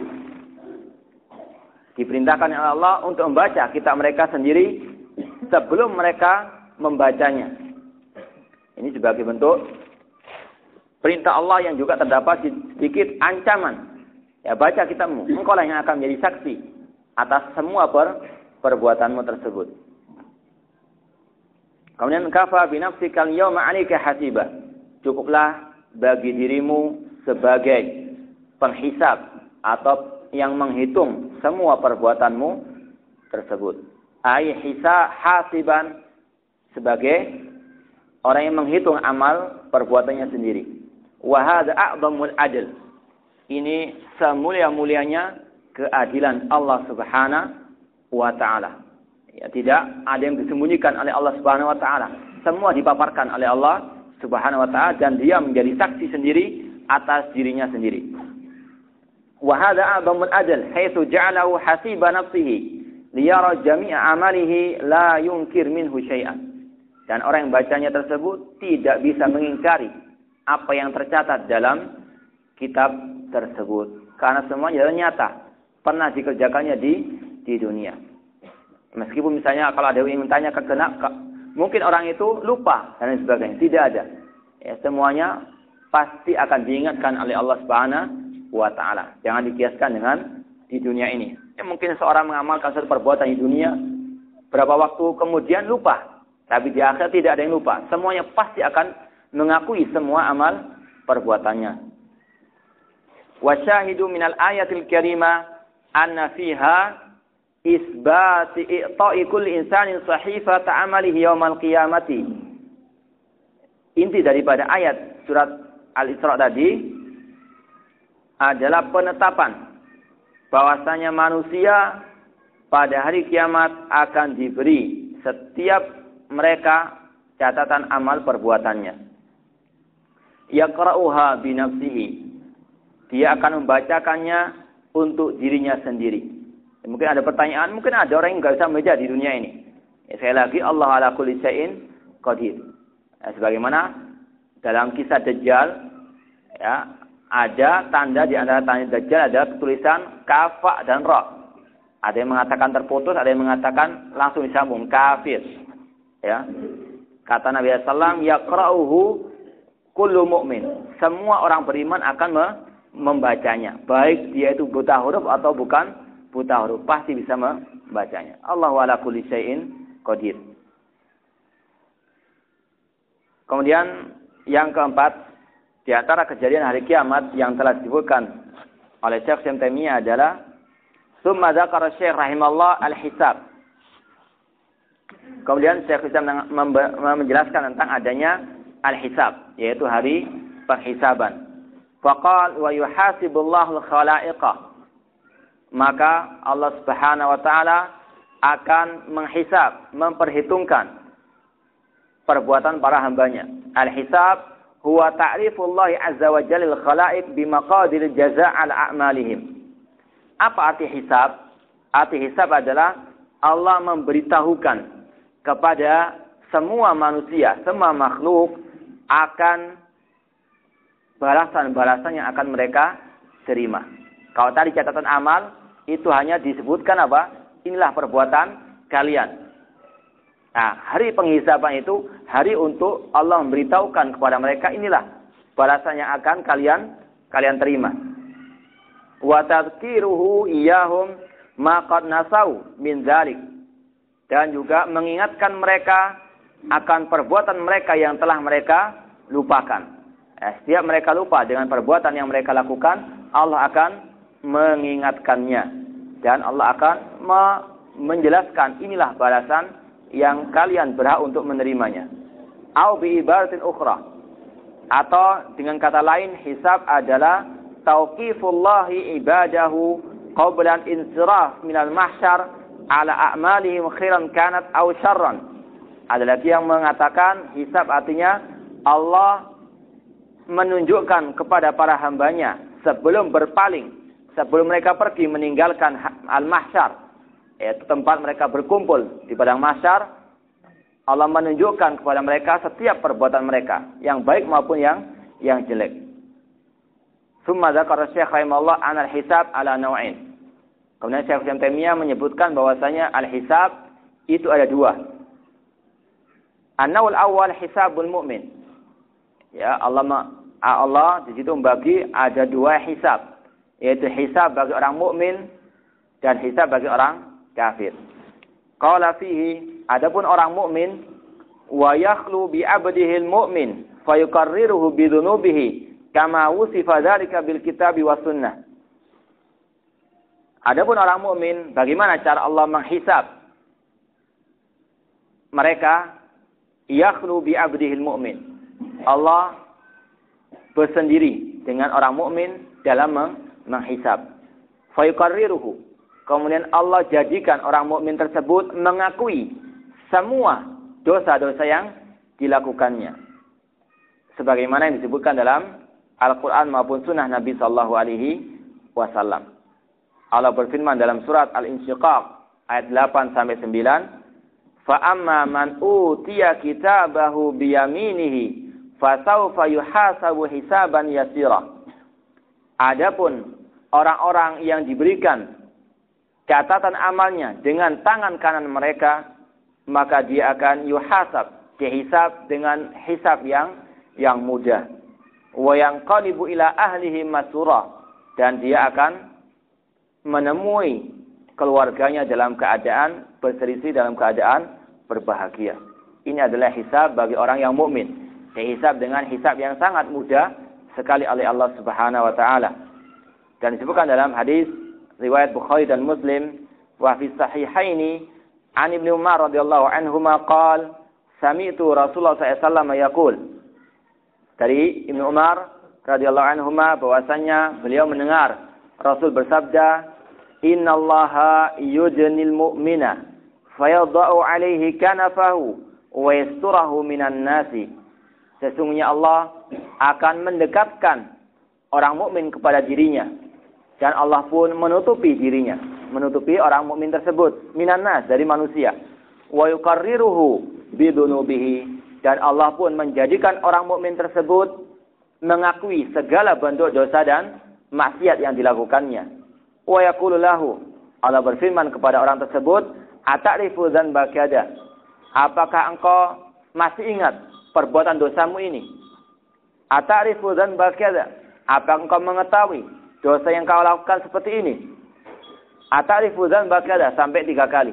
Diperintahkan oleh Allah untuk membaca kitab mereka sendiri sebelum mereka membacanya. Ini sebagai bentuk perintah Allah yang juga terdapat sedikit ancaman. Ya baca kitabmu, engkau lah yang akan menjadi saksi atas semua per perbuatanmu tersebut. Kemudian kafa binafsika al-yawma 'alaika hasiba. Cukuplah bagi dirimu sebagai penghisap atau yang menghitung semua perbuatanmu tersebut. Ai hisa hasiban sebagai orang yang menghitung amal perbuatannya sendiri. Wa hadza a'dhamul adl. Ini semulia-mulianya keadilan Allah Subhanahu wa taala. Ya, tidak ada yang disembunyikan oleh Allah Subhanahu wa taala. Semua dipaparkan oleh Allah Subhanahu wa taala dan dia menjadi saksi sendiri atas dirinya sendiri. Wa hadza a'dhamul adl haitsu ja'alahu hasiba nafsihi liyara jami'a amalihi la yunkir minhu syai'an. Dan orang yang bacanya tersebut tidak bisa mengingkari apa yang tercatat dalam kitab tersebut. Karena semuanya nyata. Pernah dikerjakannya di di dunia. Meskipun misalnya kalau ada yang tanya ke mungkin orang itu lupa dan lain sebagainya. Tidak ada. Ya, semuanya pasti akan diingatkan oleh Allah Subhanahu wa taala. Jangan dikiaskan dengan di dunia ini. Ya, mungkin seorang mengamalkan satu perbuatan di dunia berapa waktu kemudian lupa tapi di akhir tidak ada yang lupa. Semuanya pasti akan mengakui semua amal perbuatannya. Wasyahidu minal ayatil karimah anna fiha isbati i'ta'i kulli insanin sahifata amalihi yawmal qiyamati. Inti daripada ayat surat Al-Isra tadi adalah penetapan bahwasanya manusia pada hari kiamat akan diberi setiap mereka catatan amal perbuatannya. Yaqra'uha binafsihi. Dia akan membacakannya untuk dirinya sendiri. Mungkin ada pertanyaan, mungkin ada orang yang nggak bisa membaca di dunia ini. Ya, saya lagi Allah ala kulli syai'in qadir. Ya, sebagaimana dalam kisah Dajjal ya, ada tanda di antara tanda Dajjal ada tulisan kafa dan ra. Ada yang mengatakan terputus, ada yang mengatakan langsung disambung kafir. Ya. Kata Nabi SAW, yaqra'uhu kullu mu'min. Semua orang beriman akan membacanya. Baik dia itu buta huruf atau bukan buta huruf. Pasti bisa membacanya. Allah ala kulli qadir. Kemudian yang keempat, di antara kejadian hari kiamat yang telah disebutkan oleh Syekh Syamtamiyah adalah Summa dzakara Syekh rahimallah al-hisab. Kemudian Syekh Islam menjelaskan tentang adanya al-hisab, yaitu hari penghisaban. Faqal wa yuhasibullahu al-khalaiqa. Maka Allah Subhanahu wa taala akan menghisab, memperhitungkan perbuatan para hambanya. Al-hisab huwa ta'rifullah azza wa jalla al-khalaiq bimaqadir jazaa' ala a'malihim. Apa arti hisab? Arti hisab adalah Allah memberitahukan kepada semua manusia, semua makhluk akan balasan-balasan yang akan mereka terima. Kalau tadi catatan amal itu hanya disebutkan apa? Inilah perbuatan kalian. Nah, hari penghisaban itu hari untuk Allah memberitahukan kepada mereka inilah balasan yang akan kalian kalian terima. Wa tadhkiruhu iyahum ma qad nasau min dzalik dan juga mengingatkan mereka akan perbuatan mereka yang telah mereka lupakan. Eh, setiap mereka lupa dengan perbuatan yang mereka lakukan, Allah akan mengingatkannya dan Allah akan me menjelaskan inilah balasan yang kalian berhak untuk menerimanya. Au bi ibaratin ukhra. Atau dengan kata lain hisab adalah tauqifullahi ibadahu qabla insiraf minal mahsyar ala a'malihim khairan kanat aw syarran. Ada lagi yang mengatakan hisab artinya Allah menunjukkan kepada para hambanya sebelum berpaling, sebelum mereka pergi meninggalkan al-mahsyar, yaitu tempat mereka berkumpul di padang mahsyar, Allah menunjukkan kepada mereka setiap perbuatan mereka, yang baik maupun yang yang jelek. Summa dzakara Syekh rahimahullah anal hisab ala naw'in. Kemudian Syekh Islam Taimiyah menyebutkan bahwasanya al-hisab itu ada dua. An-nawul awal hisabul mu'min. Ya, Allah Allah di situ membagi ada dua hisab, yaitu hisab bagi orang mukmin dan hisab bagi orang kafir. Qala fihi adapun orang mukmin wa yakhlu bi abdihi mu'min fayuqarriruhu bi dhunubihi kama wusifa dzalika bil kitabi was sunnah. Adapun orang mukmin, bagaimana cara Allah menghisab mereka yakhlu bi abdihil mu'min. Allah bersendiri dengan orang mukmin dalam menghisab. Fayuqarriruhu. Kemudian Allah jadikan orang mukmin tersebut mengakui semua dosa-dosa yang dilakukannya. Sebagaimana yang disebutkan dalam Al-Quran maupun Sunnah Nabi Sallallahu Alaihi Wasallam. Allah berfirman dalam surat Al-Insyiqaq ayat 8 sampai 9 Fa'amma man utiya kitabahu biyaminihi fasawfa yuhasabu hisaban yasira. Adapun orang-orang yang diberikan catatan amalnya dengan tangan kanan mereka, maka dia akan yuhasab, dihisab dengan hisab yang yang mudah. Wa yang qalibu ila ahlihi masura dan dia akan menemui keluarganya dalam keadaan berselisih dalam keadaan berbahagia. Ini adalah hisab bagi orang yang mukmin. Hisab dengan hisab yang sangat mudah sekali oleh Allah Subhanahu wa taala. Dan disebutkan dalam hadis riwayat Bukhari dan Muslim wa fi sahihaini an Ibnu Umar radhiyallahu anhuma qal sami'tu Rasulullah SAW yaqul dari Ibnu Umar radhiyallahu anhuma bahwasanya beliau mendengar Rasul bersabda innallaha yujnil mu'mina fayadha'u alaihi kanafahu wa yasturahu minan nasi. Sesungguhnya Allah akan mendekatkan orang mukmin kepada dirinya dan Allah pun menutupi dirinya, menutupi orang mukmin tersebut minan nas dari manusia. Wa yuqarriruhu bidunubihi dan Allah pun menjadikan orang mukmin tersebut mengakui segala bentuk dosa dan maksiat yang dilakukannya. Wa yaqulu Allah berfirman kepada orang tersebut, Ata'rifu dzanba kada? Apakah engkau masih ingat perbuatan dosamu ini? Ata'rifu dzanba kada? Apa engkau mengetahui dosa yang kau lakukan seperti ini? Ata'rifu dzanba kada? Sampai tiga kali.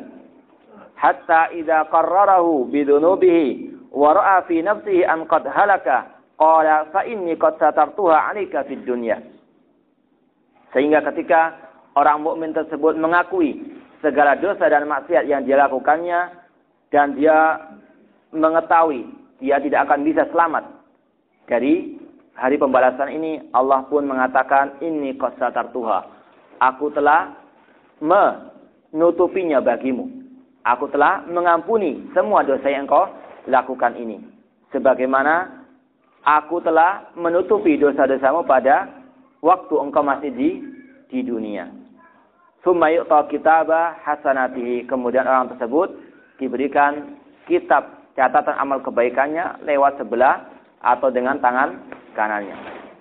Hatta idza qarrarahu bidunubihi wa ra'a fi nafsihi an qad halaka qala fa inni qad satartuha 'alaika fid dunya. Sehingga ketika orang mukmin tersebut mengakui segala dosa dan maksiat yang dia lakukannya dan dia mengetahui dia tidak akan bisa selamat. Dari hari pembalasan ini Allah pun mengatakan ini qasatar tuha aku telah menutupinya bagimu. Aku telah mengampuni semua dosa yang kau lakukan ini. Sebagaimana aku telah menutupi dosa-dosamu pada waktu engkau masih di di dunia. Summa yu'ta kitaba hasanatihi. Kemudian orang tersebut diberikan kitab catatan amal kebaikannya lewat sebelah atau dengan tangan kanannya.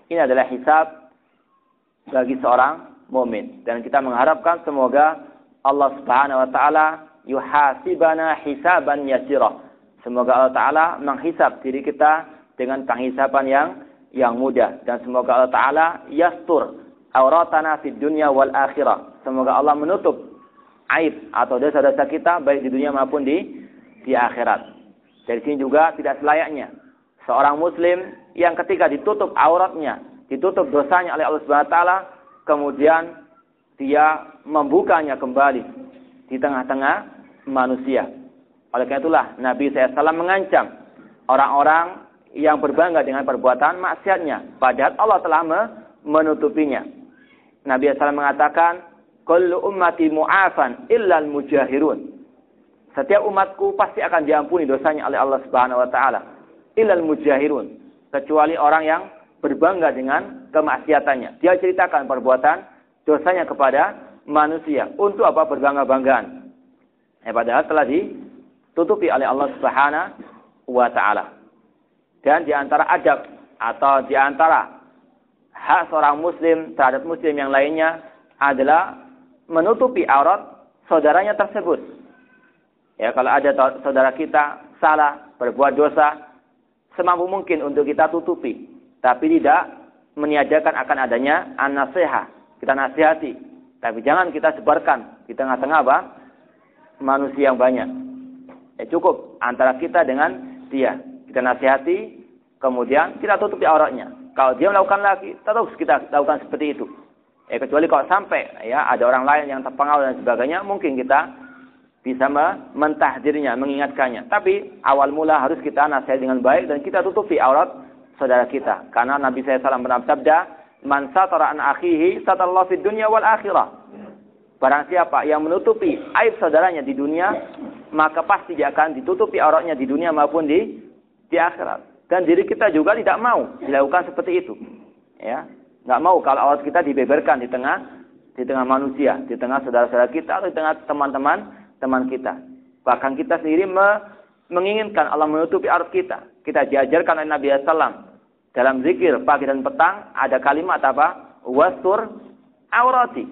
Ini adalah hisab bagi seorang mukmin dan kita mengharapkan semoga Allah Subhanahu wa taala yuhasibana hisaban yasira. Semoga Allah taala menghisab diri kita dengan penghisaban yang yang mudah dan semoga Allah taala yastur auratana fid dunya wal akhirah. Semoga Allah menutup aib atau dosa-dosa kita baik di dunia maupun di di akhirat. Dari sini juga tidak selayaknya seorang muslim yang ketika ditutup auratnya, ditutup dosanya oleh Allah Subhanahu wa taala, kemudian dia membukanya kembali di tengah-tengah manusia. Oleh karena itulah Nabi SAW mengancam orang-orang yang berbangga dengan perbuatan maksiatnya. Padahal Allah telah menutupinya. Nabi SAW mengatakan, Kullu ummati mu'afan illa mujahirun. Setiap umatku pasti akan diampuni dosanya oleh Allah Subhanahu wa taala. Illa mujahirun. Kecuali orang yang berbangga dengan kemaksiatannya. Dia ceritakan perbuatan dosanya kepada manusia. Untuk apa berbangga-banggaan? Eh, padahal telah ditutupi oleh Allah Subhanahu wa taala. Dan di antara adab atau di antara hak seorang muslim terhadap muslim yang lainnya adalah menutupi aurat saudaranya tersebut. Ya, kalau ada saudara kita salah, berbuat dosa, semampu mungkin untuk kita tutupi. tapi tidak meniadakan akan adanya an-nasiha. Kita nasihati, tapi jangan kita sebarkan di tengah-tengah apa? manusia yang banyak. Ya cukup antara kita dengan dia. Kita nasihati, kemudian kita tutupi auratnya. Kalau dia melakukan lagi, terus kita lakukan seperti itu. Ya, kecuali kalau sampai ya ada orang lain yang terpengaruh dan sebagainya, mungkin kita bisa mentahdirnya, mengingatkannya. Tapi awal mula harus kita nasihat dengan baik dan kita tutupi aurat saudara kita. Karena Nabi SAW pernah bersabda, Man satara an akhihi satallahu fid dunya wal akhirah. Barang siapa yang menutupi aib saudaranya di dunia, maka pasti dia akan ditutupi auratnya di dunia maupun di di akhirat. Dan diri kita juga tidak mau dilakukan seperti itu. Ya, nggak mau kalau aurat kita dibeberkan di tengah di tengah manusia, di tengah saudara-saudara kita atau di tengah teman-teman teman kita. Bahkan kita sendiri me, menginginkan Allah menutupi aurat kita. Kita diajarkan oleh Nabi SAW dalam zikir pagi dan petang ada kalimat apa? Wastur aurati.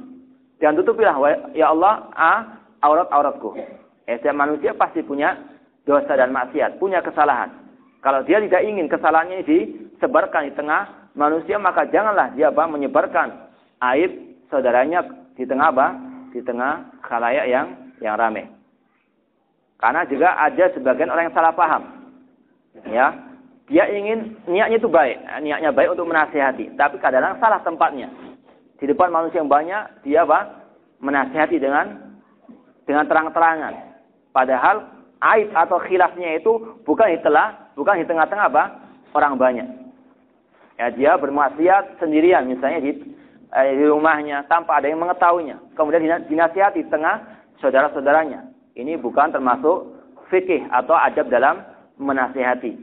Dan tutupilah ya Allah ah, aurat-auratku. Setiap manusia pasti punya dosa dan maksiat, punya kesalahan. Kalau dia tidak ingin kesalahannya disebarkan di tengah manusia, maka janganlah dia apa, menyebarkan aib saudaranya di tengah apa? Di tengah khalayak yang yang ramai. Karena juga ada sebagian orang yang salah paham. Ya, dia ingin niatnya itu baik, niatnya baik untuk menasihati, tapi kadang-kadang salah tempatnya. Di depan manusia yang banyak, dia apa? Menasihati dengan dengan terang-terangan. Padahal aib atau khilafnya itu bukan di telah, bukan di tengah-tengah apa? Orang banyak. Ya, dia bermaksiat sendirian, misalnya di, eh, di rumahnya tanpa ada yang mengetahuinya. Kemudian dinasihati di tengah saudara-saudaranya. Ini bukan termasuk fikih atau adab dalam menasihati.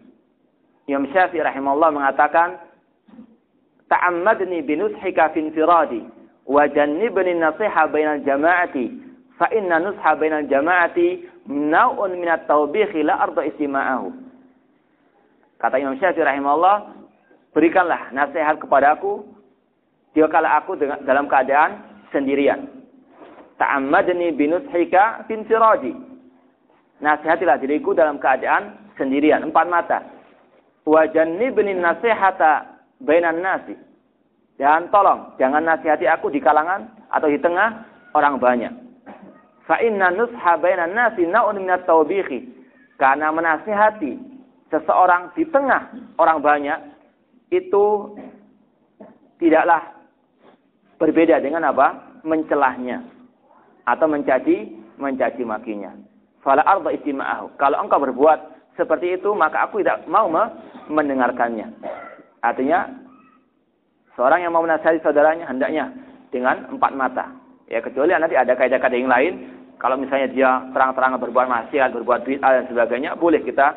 Imam Syafi'i rahimahullah mengatakan, "Ta'ammadni binushika fi infiradi wa jannibni nasiha bainal jama'ati fa inna nusha bainal jama'ati naw'un min at-tawbih la arda istima'ahu." Kata Imam Syafi'i rahimahullah, "Berikanlah nasihat kepadaku jika kala aku dalam keadaan sendirian." Ta'ammadni binushika fi infiradi. Nasihatilah diriku dalam keadaan sendirian, empat mata wa jannibni nasihata bainan nasi. Dan tolong jangan nasihati aku di kalangan atau di tengah orang banyak. Fa inna nusha bainan nasi na'un minat tawbihi. Karena menasihati seseorang di tengah orang banyak itu tidaklah berbeda dengan apa? mencelahnya atau mencaci mencaci makinya. Fala arda istima'ahu. Kalau engkau berbuat seperti itu, maka aku tidak mau mendengarkannya. Artinya, seorang yang mau menasihati saudaranya hendaknya dengan empat mata. Ya, kecuali nanti ada kaidah-kaidah yang lain. Kalau misalnya dia terang-terangan berbuat maksiat, berbuat bid'ah dan sebagainya, boleh kita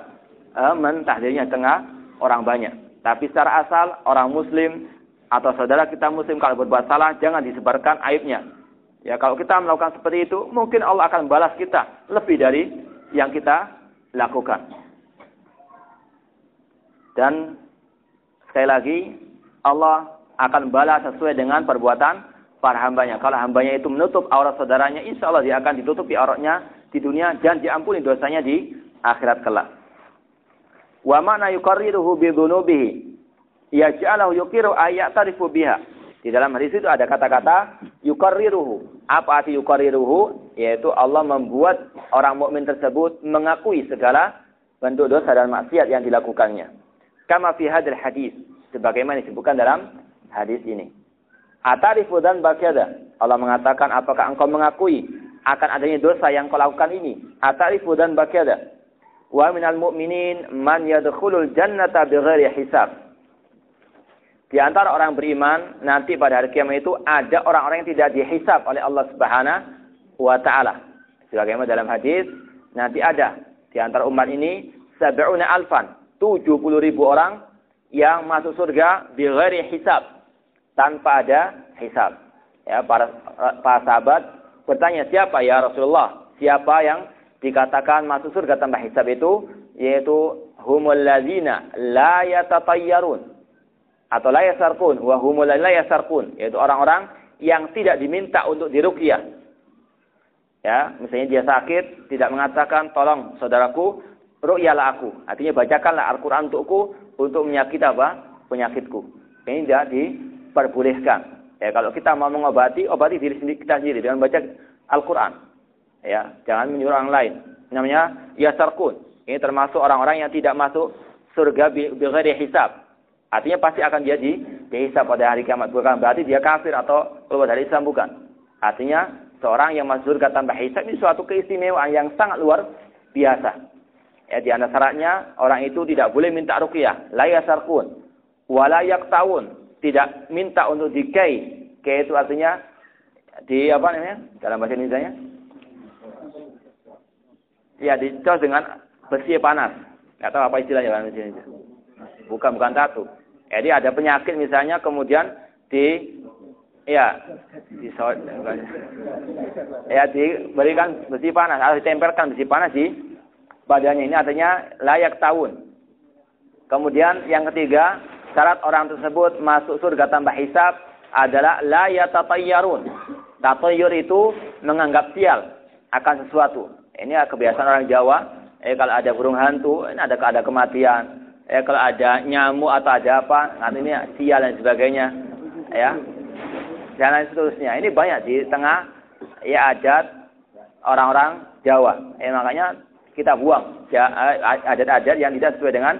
uh, mentahdirnya tengah orang banyak. Tapi secara asal, orang muslim atau saudara kita muslim kalau berbuat salah, jangan disebarkan aibnya. Ya, kalau kita melakukan seperti itu, mungkin Allah akan balas kita lebih dari yang kita lakukan. Dan sekali lagi Allah akan balas sesuai dengan perbuatan para hambanya. Kalau hambanya itu menutup aurat saudaranya, insya Allah dia akan ditutupi auratnya di dunia dan diampuni dosanya di akhirat kelak. Wa mana yukarriruhu bi dhunubihi yaj'alahu yuqiru tarifu biha. Di dalam hadis itu ada kata-kata yukarriruhu. Apa arti yukarriruhu? Yaitu Allah membuat orang mukmin tersebut mengakui segala bentuk dosa dan maksiat yang dilakukannya. Kama fi hadil hadis. Sebagaimana disebutkan dalam hadis ini. Atarifu dan bakyada. Allah mengatakan, apakah engkau mengakui akan adanya dosa yang kau lakukan ini? Atarifu dan bakyada. Wa minal mu'minin man yadkhulul jannata bighairi hisab. Di antara orang beriman, nanti pada hari kiamat itu ada orang-orang yang tidak dihisab oleh Allah Subhanahu wa taala. Sebagaimana dalam hadis, nanti ada di antara umat ini sab'una alfan, 70 ribu orang yang masuk surga bi hisab tanpa ada hisab. Ya, para para sahabat bertanya, "Siapa ya Rasulullah? Siapa yang dikatakan masuk surga tanpa hisab itu?" Yaitu humul ladzina la yatatayyarun atau la yasarqun wa humul la yasarqun, yaitu orang-orang yang tidak diminta untuk diruqyah. Ya, misalnya dia sakit, tidak mengatakan, "Tolong saudaraku, ru'yalah aku. Artinya bacakanlah Al-Quran untukku untuk menyakiti apa? penyakitku. Ini tidak diperbolehkan. Ya, kalau kita mau mengobati, obati diri sendiri kita sendiri dengan baca Al-Quran. Ya, jangan menyuruh orang lain. Namanya yasarkun. Ini termasuk orang-orang yang tidak masuk surga bi hisab. Artinya pasti akan dia di dihisab pada hari kiamat. Bukan berarti dia kafir atau keluar dari Islam bukan. Artinya seorang yang masuk surga tanpa hisab ini suatu keistimewaan yang sangat luar biasa. Ya, di antara syaratnya orang itu tidak boleh minta ruqyah, la yasarkun, wala yaktawun, tidak minta untuk dikai. Kai itu artinya di apa namanya? Dalam bahasa Indonesia-nya? Ya, dicos dengan besi panas. Enggak tahu apa istilahnya dalam bahasa Indonesia. Bukan bukan tatu. Jadi ada penyakit misalnya kemudian di ya di ya diberikan besi panas atau ditempelkan besi panas di badannya ini artinya layak tahun. Kemudian yang ketiga syarat orang tersebut masuk surga tanpa hisab adalah la yatatayyarun. Tatayyur itu menganggap sial akan sesuatu. Ini kebiasaan orang Jawa. Eh kalau ada burung hantu, ini ada ada kematian. Eh kalau ada nyamuk atau ada apa, nanti ini sial dan sebagainya. Ya. Dan lain seterusnya. Ini banyak di tengah ya adat orang-orang Jawa. Eh makanya kita buang eh, adat-adat yang tidak sesuai dengan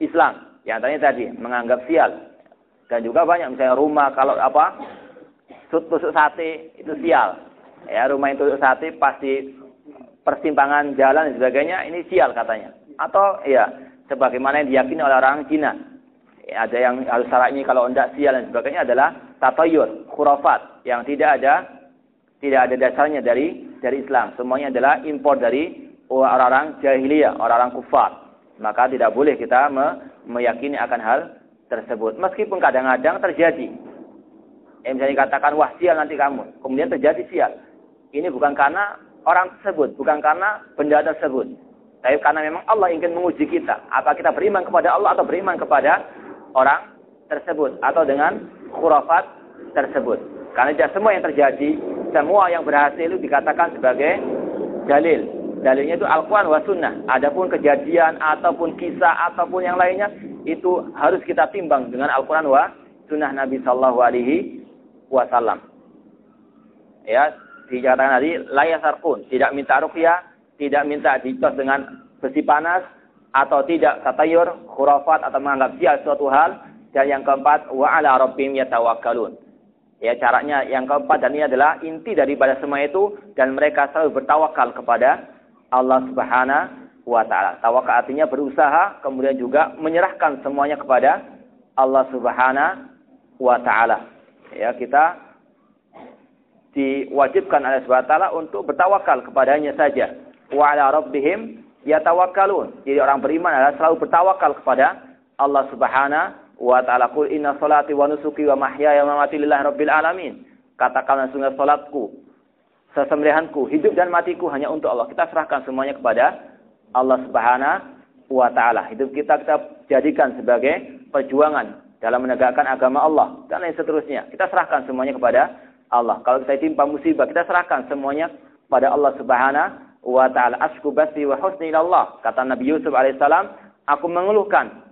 Islam. Yang tanya tadi, menganggap sial. Dan juga banyak misalnya rumah kalau apa tusuk sate itu sial. Ya, rumah itu tusuk sate pasti persimpangan jalan dan sebagainya ini sial katanya. Atau ya sebagaimana yang diyakini oleh orang Cina. Ya, ada yang harus syaratnya kalau tidak sial dan sebagainya adalah tatayur, khurafat yang tidak ada tidak ada dasarnya dari dari Islam. Semuanya adalah impor dari orang-orang jahiliyah, orang-orang kufar. Maka tidak boleh kita me meyakini akan hal tersebut. Meskipun kadang-kadang terjadi. yang misalnya katakan, wah sial nanti kamu. Kemudian terjadi sial. Ini bukan karena orang tersebut. Bukan karena benda tersebut. Tapi karena memang Allah ingin menguji kita. Apa kita beriman kepada Allah atau beriman kepada orang tersebut. Atau dengan khurafat tersebut. Karena tidak semua yang terjadi, semua yang berhasil itu dikatakan sebagai dalil dalilnya itu Al-Quran wa Sunnah. Adapun kejadian ataupun kisah ataupun yang lainnya itu harus kita timbang dengan Al-Quran wa Sunnah Nabi Sallallahu Alaihi Wasallam. Ya, dikatakan tadi layasar pun tidak minta ruqyah, tidak minta dicos dengan besi panas atau tidak katayur, khurafat atau menganggap sial suatu hal dan yang keempat wa ala rabbim yatawakkalun. Ya caranya yang keempat dan ini adalah inti daripada semua itu dan mereka selalu bertawakal kepada Allah Subhanahu wa taala. Tawakal artinya berusaha kemudian juga menyerahkan semuanya kepada Allah Subhanahu wa taala. Ya, kita diwajibkan oleh Subhanahu wa taala untuk bertawakal kepadanya saja. Wa ala rabbihim yatawakkalun. Jadi orang beriman adalah selalu bertawakal kepada Allah Subhanahu wa taala. Qul inna salati wa nusuki wa mahyaya wa mamati lillahi rabbil alamin. Katakanlah sungguh salatku, sesembelihanku, hidup dan matiku hanya untuk Allah. Kita serahkan semuanya kepada Allah Subhanahu wa taala. Hidup kita kita jadikan sebagai perjuangan dalam menegakkan agama Allah dan lain seterusnya. Kita serahkan semuanya kepada Allah. Kalau kita timpa musibah, kita serahkan semuanya pada Allah Subhanahu wa taala. Asku basi wa husni Allah. Kata Nabi Yusuf alaihissalam, aku mengeluhkan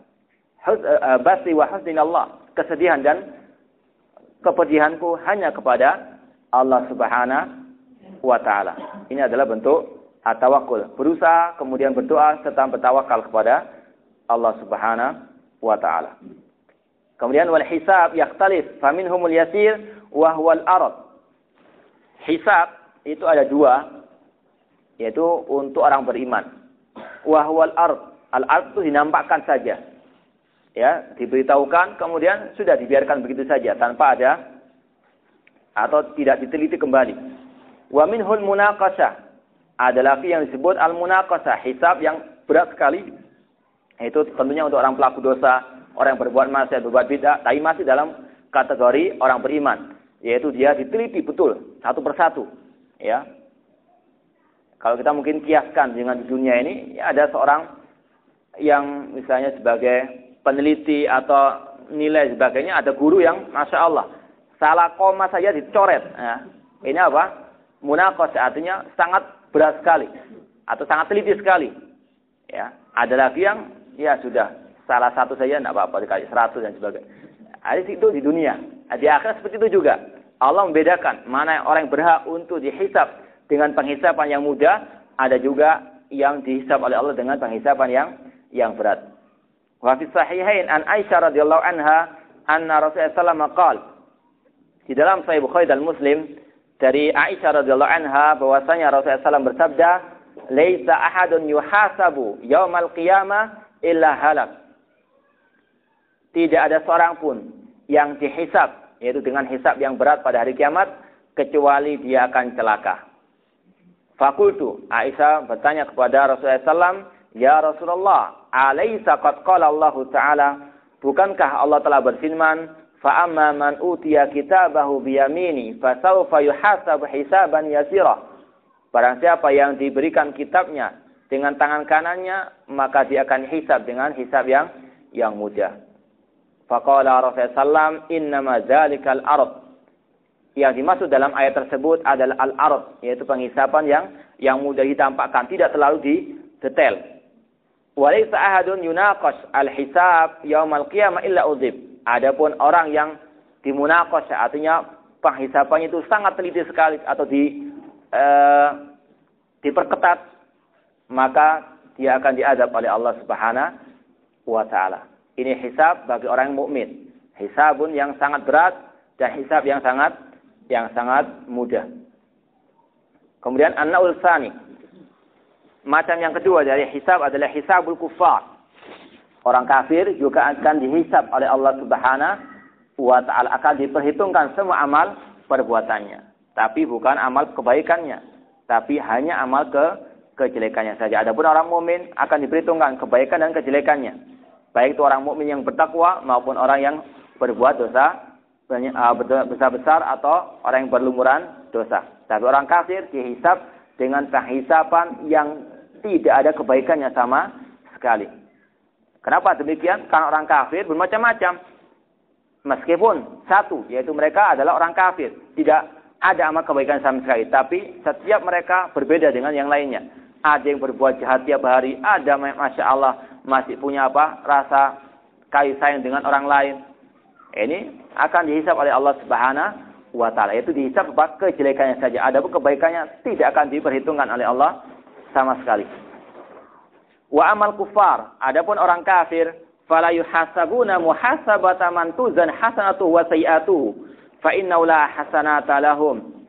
eh, eh, basi wa husni Allah, kesedihan dan kepedihanku hanya kepada Allah Subhanahu wa taala. Ini adalah bentuk atawakul. Berusaha kemudian berdoa serta bertawakal kepada Allah Subhanahu wa taala. Kemudian wal hisab yakhtalif faminhumul yasir wa huwal arad. Hisab itu ada dua yaitu untuk orang beriman. Wa huwal ard. Al ard itu dinampakkan saja. Ya, diberitahukan kemudian sudah dibiarkan begitu saja tanpa ada atau tidak diteliti kembali. Wa minhul munaqasah. Ada lagi yang disebut al-munaqasah, hisab yang berat sekali. Itu tentunya untuk orang pelaku dosa, orang yang berbuat maksiat, berbuat bid'ah, tapi masih dalam kategori orang beriman, yaitu dia diteliti betul satu persatu, ya. Kalau kita mungkin kiaskan dengan dunia ini, ya ada seorang yang misalnya sebagai peneliti atau nilai sebagainya, ada guru yang masya Allah salah koma saja dicoret. Ya. Ini apa? munakos artinya sangat berat sekali atau sangat teliti sekali. Ya, ada lagi yang ya sudah salah satu saja tidak apa-apa dikali seratus dan sebagainya. Ada itu di dunia. Di akhirat seperti itu juga. Allah membedakan mana orang yang berhak untuk dihisap dengan penghisapan yang mudah, ada juga yang dihisap oleh Allah dengan penghisapan yang yang berat. Wa fi sahihain an Aisyah radhiyallahu anha anna Rasulullah sallallahu alaihi di dalam Sahih Bukhari dan Muslim dari Aisyah radhiyallahu anha bahwasanya Rasulullah SAW bersabda, "Laisa ahadun yuhasabu yaumal qiyamah illa halak." Tidak ada seorang pun yang dihisab, yaitu dengan hisab yang berat pada hari kiamat, kecuali dia akan celaka. Fakultu, Aisyah bertanya kepada Rasulullah SAW, Ya Rasulullah, alaisa qad Allah Ta'ala, bukankah Allah telah berfirman, Fa'amma man utiya kitabahu biyamini, fasawfa yuhasabu hisaban yasirah. Barang siapa yang diberikan kitabnya dengan tangan kanannya, maka dia akan hisab dengan hisab yang yang mudah. Faqala Rasulullah SAW, innama zalikal arad yang dimaksud dalam ayat tersebut adalah al-ard, yaitu penghisapan yang yang mudah ditampakkan, tidak terlalu di detail. Walaysa ahadun yunaqash al-hisab yaumal qiyamah illa udhib. Adapun orang yang dimunaqash artinya penghisapannya itu sangat teliti sekali atau di uh, diperketat maka dia akan diadab oleh Allah Subhanahu wa taala. Ini hisab bagi orang mukmin. Hisabun yang sangat berat dan hisab yang sangat yang sangat mudah. Kemudian an-naul sani. Macam yang kedua dari hisab adalah hisabul kufar. Orang kafir juga akan dihisab oleh Allah Subhanahu wa taala akan diperhitungkan semua amal perbuatannya, tapi bukan amal kebaikannya, tapi hanya amal ke kejelekannya saja. Adapun orang mukmin akan diperhitungkan kebaikan dan kejelekannya. Baik itu orang mukmin yang bertakwa maupun orang yang berbuat dosa besar-besar atau orang yang berlumuran dosa. Tapi orang kafir dihisap dengan penghisapan yang tidak ada kebaikannya sama sekali. Kenapa demikian? Karena orang kafir bermacam-macam. Meskipun satu, yaitu mereka adalah orang kafir. Tidak ada amal kebaikan sama sekali. Tapi setiap mereka berbeda dengan yang lainnya. Ada yang berbuat jahat tiap hari. Ada, Masya Allah, masih punya apa? Rasa kasih sayang dengan orang lain. Ini akan dihisap oleh Allah Subhanahu wa taala. Itu dihisap apa kejelekannya saja. Adapun kebaikannya tidak akan diperhitungkan oleh Allah sama sekali. Wa amal kufar, adapun orang kafir, fala yuhasabuna muhasabata man tuzan hasanatu wa sayiatu fa innahu la hasanata lahum.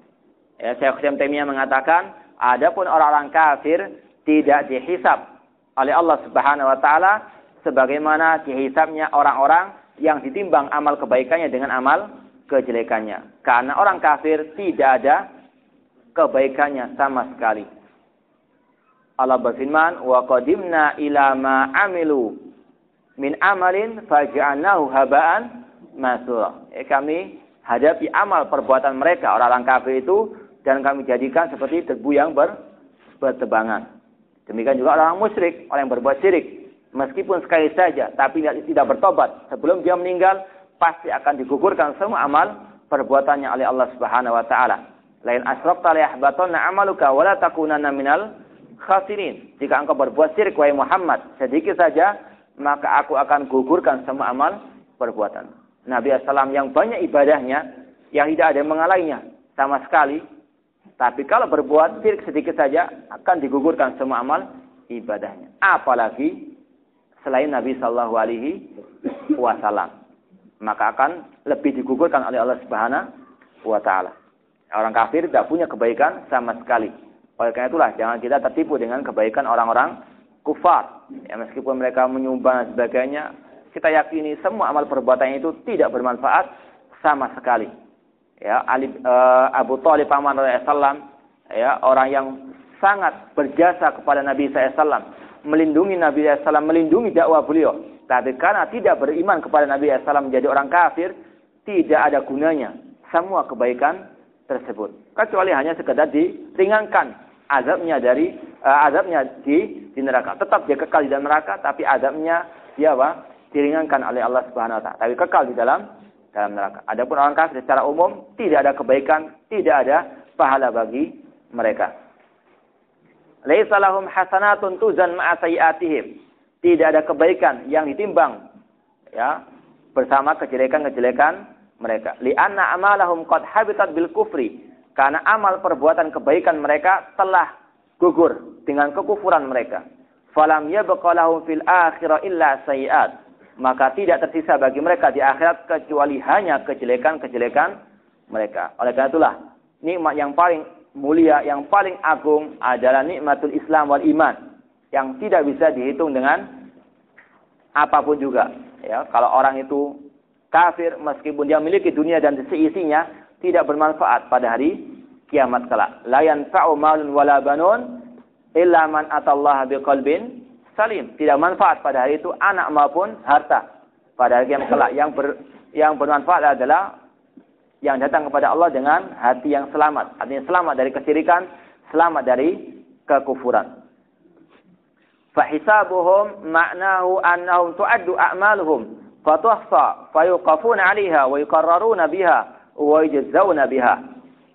Ya, Syekh Taimiyah mengatakan, adapun orang-orang kafir tidak dihisap oleh Allah Subhanahu wa taala sebagaimana dihisapnya orang-orang yang ditimbang amal kebaikannya dengan amal kejelekannya. Karena orang kafir tidak ada kebaikannya sama sekali. Allah berfirman, "Wa qadimna ila ma amilu min amalin faj'alnahu haba'an mansura." Eh, kami hadapi amal perbuatan mereka orang-orang kafir itu dan kami jadikan seperti debu yang ber, bertebangan. Demikian juga orang musyrik, orang yang berbuat syirik meskipun sekali saja tapi tidak bertobat sebelum dia meninggal pasti akan digugurkan semua amal perbuatannya oleh Allah Subhanahu wa taala. Lain asraqta la yahbatanna amaluka wa la minal khasirin. Jika engkau berbuat syirik wahai Muhammad sedikit saja maka aku akan gugurkan semua amal perbuatan. Nabi SAW yang banyak ibadahnya yang tidak ada yang mengalainya sama sekali. Tapi kalau berbuat syirik sedikit saja akan digugurkan semua amal ibadahnya. Apalagi selain Nabi Shallallahu Alaihi Wasallam maka akan lebih digugurkan oleh Allah Subhanahu wa taala. Orang kafir tidak punya kebaikan sama sekali. Oleh karena itulah jangan kita tertipu dengan kebaikan orang-orang kufar. Ya, meskipun mereka menyumbang dan sebagainya, kita yakini semua amal perbuatannya itu tidak bermanfaat sama sekali. Ya, Ali, uh, Abu Thalib paman Rasulullah ya, orang yang sangat berjasa kepada Nabi SAW melindungi Nabi SAW, melindungi dakwah beliau. Tapi karena tidak beriman kepada Nabi SAW menjadi orang kafir, tidak ada gunanya semua kebaikan tersebut. Kecuali hanya sekedar diringankan azabnya dari uh, azabnya di, di neraka. Tetap dia kekal di dalam neraka, tapi azabnya dia apa? diringankan oleh Allah Subhanahu wa taala. Tapi kekal di dalam dalam neraka. Adapun orang kafir secara umum tidak ada kebaikan, tidak ada pahala bagi mereka. Laisa lahum hasanatun tuzan ma'a sayiatihim. Tidak ada kebaikan yang ditimbang ya bersama kejelekan-kejelekan mereka. Li'anna amalahum qad habitat bil kufri. Karena amal perbuatan kebaikan mereka telah gugur dengan kekufuran mereka. Falam yabqa lahum fil akhirah illa sayiat. Maka tidak tersisa bagi mereka di akhirat kecuali hanya kejelekan-kejelekan mereka. Oleh karena itulah nikmat yang paling mulia, yang paling agung adalah nikmatul Islam wal iman yang tidak bisa dihitung dengan apa pun juga. Ya, kalau orang itu kafir meskipun dia memiliki dunia dan seisinya tidak bermanfaat pada hari kiamat kelak. La yanfa'u malun wala banun illa man atallaha biqalbin salim. Tidak manfaat pada hari itu anak maupun harta. Pada hari kiamat kelak yang ber, yang bermanfaat adalah yang datang kepada Allah dengan hati yang selamat. Artinya selamat dari kesyirikan, selamat dari kekufuran. Fahisabuhum ma'nahu annahum tu'addu a'maluhum fatuhsa fayuqafuna 'alaiha wa yuqarraruna biha wa yujzauna biha.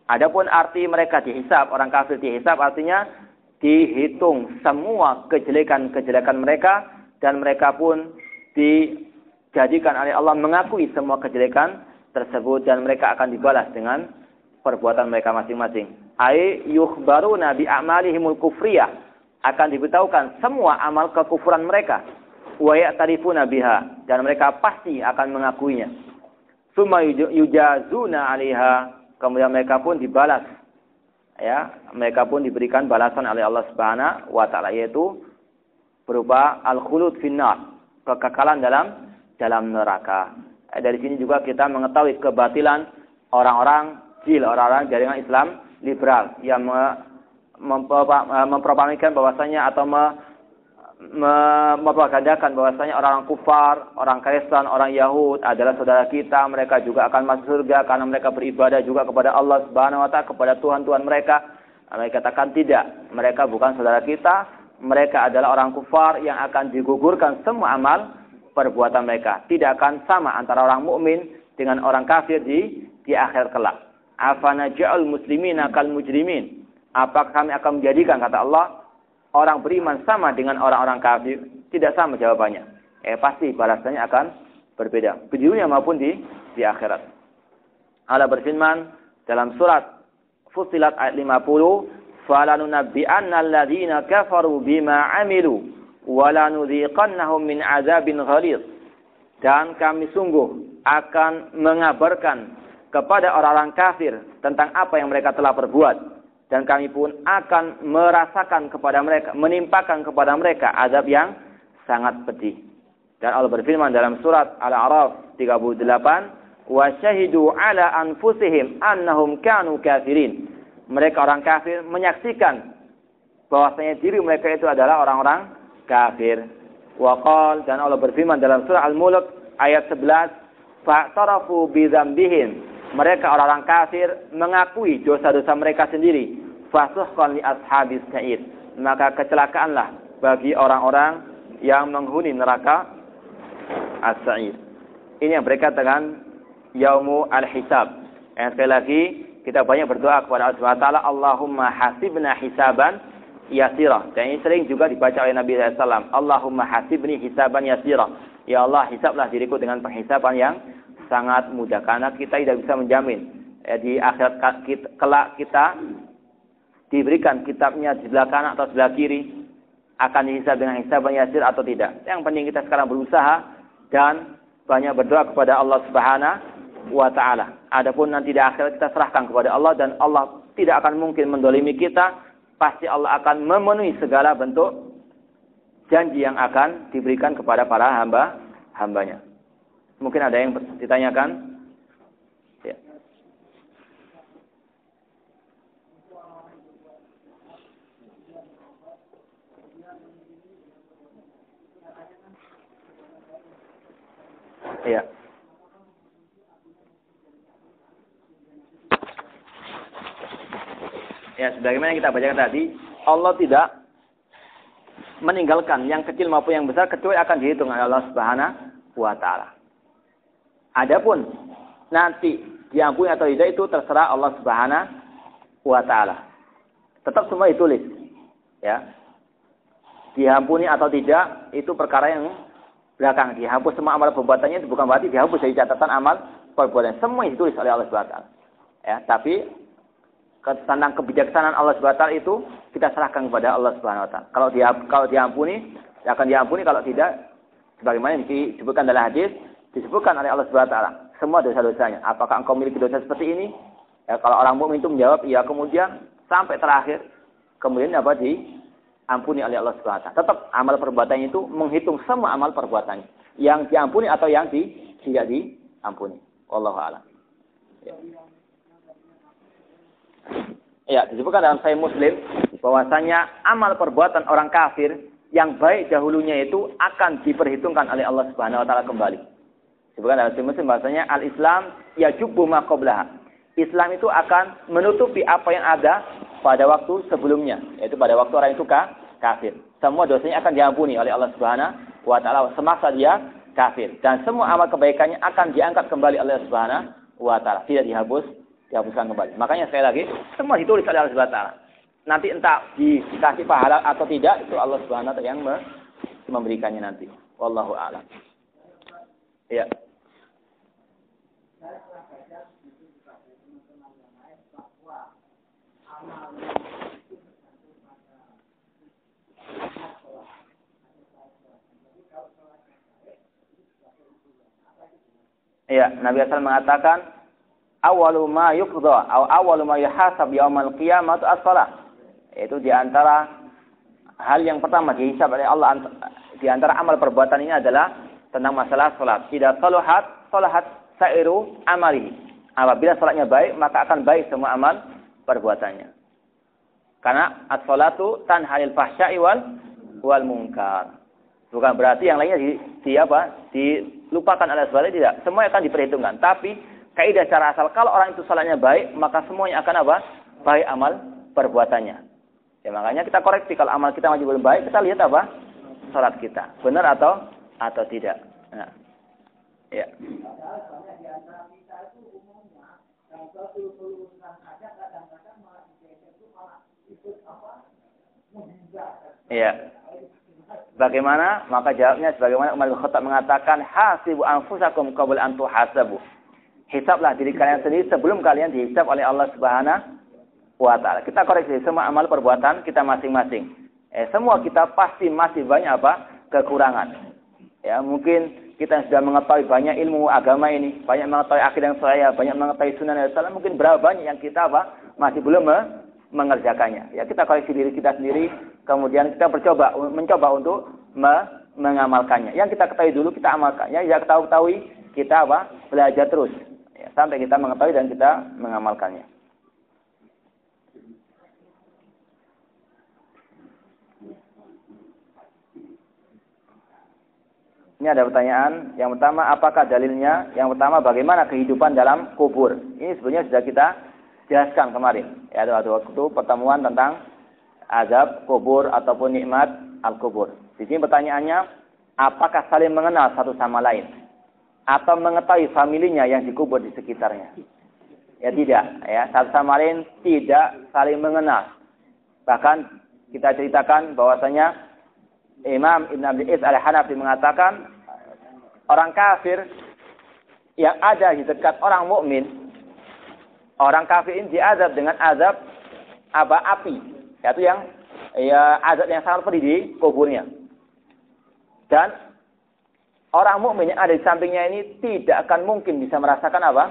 Adapun arti mereka dihisab, orang kafir dihisab artinya dihitung semua kejelekan-kejelekan mereka dan mereka pun dijadikan oleh Allah mengakui semua kejelekan tersebut dan mereka akan dibalas dengan perbuatan mereka masing-masing. Ai yukhbaruna bi a'malihimul kufriyah akan diberitahukan semua amal kekufuran mereka. Wa ya'tarifuna biha dan mereka pasti akan mengakuinya. Summa yujazuna 'alaiha kemudian mereka pun dibalas ya mereka pun diberikan balasan oleh Allah Subhanahu wa taala yaitu berupa al-khulud finnar kekekalan dalam dalam neraka dari sini juga kita mengetahui kebatilan orang-orang jil, orang-orang jaringan Islam liberal yang eh, mempropagandakan bahwasanya atau me, mempropagandakan bahwasanya orang-orang kufar, orang Kristen, orang Yahud adalah saudara kita, mereka juga akan masuk surga karena mereka beribadah juga kepada Allah Subhanahu wa taala, kepada Tuhan-tuhan mereka. Mereka katakan tidak, mereka bukan saudara kita, mereka adalah orang kufar yang akan digugurkan semua amal perbuatan mereka. Tidak akan sama antara orang mukmin dengan orang kafir di di akhir kelak. Afana ja'al muslimina kal mujrimin. Apakah kami akan menjadikan kata Allah orang beriman sama dengan orang-orang kafir? Tidak sama jawabannya. Eh pasti balasannya akan berbeda. Di dunia maupun di di akhirat. Allah berfirman dalam surat Fusilat ayat 50, "Falanunabbi'anna alladziina kafaru bima 'amilu wala nudhiqannahum min azabin ghalidh. Dan kami sungguh akan mengabarkan kepada orang-orang kafir tentang apa yang mereka telah perbuat. Dan kami pun akan merasakan kepada mereka menimpakan kepada mereka azab yang sangat pedih. Dan Allah berfirman dalam surat Al-A'raf 38 wa syahidu ala anfusihim annahum kanu kafirin. Mereka orang kafir menyaksikan bahwasanya diri mereka itu adalah orang-orang kafir. Waqal dan Allah berfirman dalam surah Al-Mulk ayat 11, "Fa'tarafu bidzambihim." Mereka orang-orang kafir mengakui dosa-dosa mereka sendiri. Fasuhqan li ashabis sa'id. Maka kecelakaanlah bagi orang-orang yang menghuni neraka as-sa'id. Ini yang mereka dengan yaumu al-hisab. Yang sekali lagi kita banyak berdoa kepada Allah taala, Allahumma hasibna hisaban yasirah. Dan ini sering juga dibaca oleh Nabi SAW. Allahumma hasibni hisaban yasirah. Ya Allah, hisablah diriku dengan penghisaban yang sangat mudah. Karena kita tidak bisa menjamin. Ya, di akhirat kita, kelak kita diberikan kitabnya di sebelah kanan atau sebelah kiri. Akan dihisab dengan hisaban yasir atau tidak. Yang penting kita sekarang berusaha dan banyak berdoa kepada Allah Subhanahu wa taala. Adapun nanti di akhirat kita serahkan kepada Allah dan Allah tidak akan mungkin mendolimi kita pasti Allah akan memenuhi segala bentuk janji yang akan diberikan kepada para hamba hambanya. Mungkin ada yang ditanyakan? Ya. Iya. Ya, sebagaimana kita bacakan tadi, Allah tidak meninggalkan yang kecil maupun yang besar kecuali akan dihitung oleh Allah Subhanahu wa taala. Adapun nanti diampuni atau tidak itu terserah Allah Subhanahu wa taala. Tetap semua ditulis. Ya. diampuni atau tidak itu perkara yang belakang. Dihapus semua amal perbuatannya itu bukan berarti dihapus dari catatan amal perbuatan. Semua ditulis oleh Allah Subhanahu Ya, tapi tentang kebijaksanaan Allah Subhanahu itu kita serahkan kepada Allah Subhanahu wa. Kalau dia kalau diampuni, akan diampuni kalau tidak sebagaimana disebutkan dalam hadis disebutkan oleh Allah Subhanahu semua dosa-dosanya. Apakah engkau memiliki dosa seperti ini? Ya, kalau orang mukmin itu menjawab iya, kemudian sampai terakhir kemudian apa diampuni oleh Allah Subhanahu wa. Tetap amal perbuatannya itu menghitung semua amal perbuatannya. Yang diampuni atau yang di, tidak diampuni. Wallahu a'lam. Ya. Ya, disebutkan dalam Sahih Muslim bahwasanya amal perbuatan orang kafir yang baik dahulunya itu akan diperhitungkan oleh Allah Subhanahu wa taala kembali. Disebutkan dalam Sahih Muslim bahwasanya al-Islam yajubbu ma qablaha. Islam itu akan menutupi apa yang ada pada waktu sebelumnya, yaitu pada waktu orang itu kafir. Semua dosanya akan diampuni oleh Allah Subhanahu wa taala semasa dia kafir dan semua amal kebaikannya akan diangkat kembali oleh Allah Subhanahu wa taala, tidak dihapus dihapuskan kembali. Makanya sekali lagi semua ditulis oleh Allah Subhanahu taala. Nanti entah dikasih pahala atau tidak itu Allah Subhanahu taala yang memberikannya nanti. Wallahu a'lam. Ya. Ya, Nabi Asal mengatakan awalu ma yuqda atau awalu ma yuhasab yaumal qiyamah as-salah. Itu di antara hal yang pertama dihisab oleh Allah di antara amal perbuatan ini adalah tentang masalah salat. Tidak saluhat, salahat sairu amali. Apabila salatnya baik, maka akan baik semua amal perbuatannya. Karena as-salatu tanhalil fahsya'i wal wal munkar. Bukan berarti yang lainnya di, di apa? Dilupakan oleh sebalik tidak. Semua akan diperhitungkan. Tapi kaidah cara asal kalau orang itu salahnya baik maka semuanya akan apa baik amal perbuatannya ya makanya kita koreksi kalau amal kita masih belum baik kita lihat apa salat kita benar atau atau tidak nah. ya Iya. Bagaimana? Maka jawabnya sebagaimana Umar bin Khattab mengatakan, "Hasibu anfusakum qabla an tuhasabu." Hisablah diri kalian sendiri sebelum kalian dihisab oleh Allah Subhanahu wa taala. Kita koreksi semua amal perbuatan kita masing-masing. Eh, semua kita pasti masih banyak apa? kekurangan. Ya, mungkin kita sudah mengetahui banyak ilmu agama ini, banyak mengetahui akidah yang saya, banyak mengetahui sunnah Rasulullah, mungkin berapa banyak yang kita apa? masih belum mengerjakannya. Ya, kita koreksi diri kita sendiri, kemudian kita bercoba mencoba untuk me mengamalkannya. Yang kita ketahui dulu kita amalkan. Ya, yang kita ketahui kita apa? belajar terus sampai kita mengetahui dan kita mengamalkannya. Ini ada pertanyaan. Yang pertama, apakah dalilnya? Yang pertama, bagaimana kehidupan dalam kubur? Ini sebenarnya sudah kita jelaskan kemarin. Ya, ada waktu pertemuan tentang azab kubur ataupun nikmat al-kubur. Di sini pertanyaannya, apakah saling mengenal satu sama lain? Atau mengetahui familinya yang dikubur di sekitarnya. Ya tidak, ya satu sama lain tidak saling mengenal. Bahkan kita ceritakan bahwasanya Imam Ibn Abi Is al-Hanafi mengatakan orang kafir yang ada di dekat orang mukmin, orang kafir ini diazab dengan azab aba api, yaitu yang ya azab yang sangat pedih di kuburnya. Dan orang mukmin yang ada di sampingnya ini tidak akan mungkin bisa merasakan apa?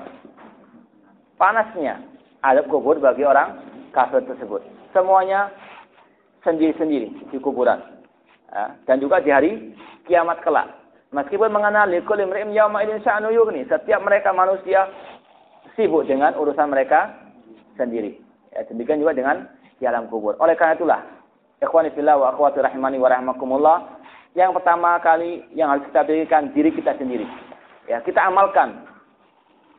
Panasnya adab kubur bagi orang kafir tersebut. Semuanya sendiri-sendiri di kuburan. Ya, dan juga di hari kiamat kelak. Meskipun mengenal likul imri'im yauma idin sya'nu setiap mereka manusia sibuk dengan urusan mereka sendiri. Ya, demikian juga dengan di alam kubur. Oleh karena itulah, ikhwani fillah wa akhwati rahimani wa rahimakumullah, yang pertama kali yang harus kita berikan diri kita sendiri. Ya, kita amalkan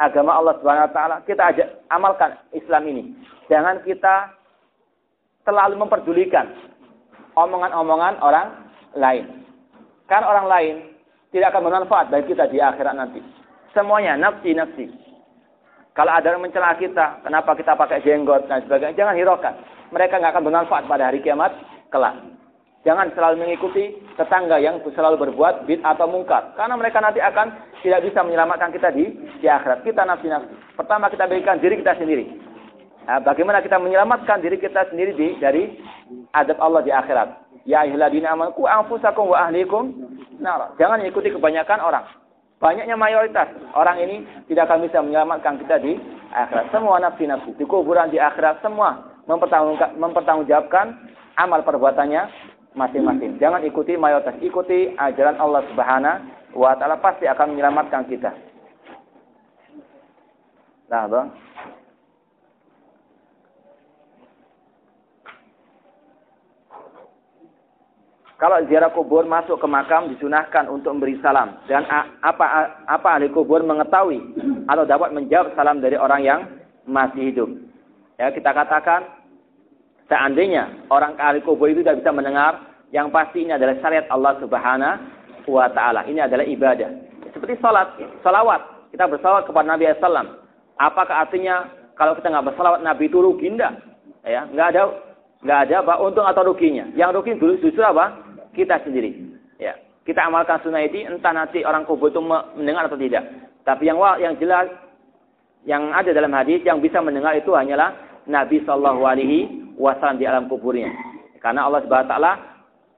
agama Allah Subhanahu wa taala, kita ajak amalkan Islam ini. Jangan kita terlalu memperdulikan omongan-omongan orang lain. Karena orang lain tidak akan bermanfaat bagi kita di akhirat nanti. Semuanya nafsi-nafsi. Kalau ada yang mencela kita, kenapa kita pakai jenggot dan sebagainya, jangan hiraukan. Mereka nggak akan bermanfaat pada hari kiamat kelak. Jangan selalu mengikuti tetangga yang selalu berbuat bid atau mungkar. Karena mereka nanti akan tidak bisa menyelamatkan kita di, di akhirat. Kita nafsi-nafsi. Pertama kita berikan diri kita sendiri. Nah, bagaimana kita menyelamatkan diri kita sendiri di, dari adab Allah di akhirat. Ya ayyuhalladzina amanu ku anfusakum wa ahlikum nar. Jangan ikuti kebanyakan orang. Banyaknya mayoritas orang ini tidak akan bisa menyelamatkan kita di akhirat. Semua nafsi-nafsi di kuburan di akhirat semua mempertanggungjawabkan amal perbuatannya masing-masing. Jangan ikuti mayoritas, ikuti ajaran Allah Subhanahu wa taala pasti akan menyelamatkan kita. Nah, Bang. Kalau ziarah kubur masuk ke makam disunahkan untuk memberi salam dan apa apa ahli kubur mengetahui atau dapat menjawab salam dari orang yang masih hidup. Ya, kita katakan Seandainya orang ahli kubur itu tidak bisa mendengar, yang pasti ini adalah syariat Allah Subhanahu wa taala. Ini adalah ibadah. Seperti salat, salawat. Kita bersalawat kepada Nabi SAW. Apakah artinya kalau kita nggak bersalawat Nabi itu rugi enggak? Ya, nggak ada nggak ada apa untung atau ruginya. Yang rugi dulu justru apa? Kita sendiri. Ya, kita amalkan sunnah itu entah nanti orang kubur itu mendengar atau tidak. Tapi yang yang jelas yang ada dalam hadis yang bisa mendengar itu hanyalah Nabi Shallallahu Alaihi wasallam di alam kuburnya. Karena Allah Subhanahu wa taala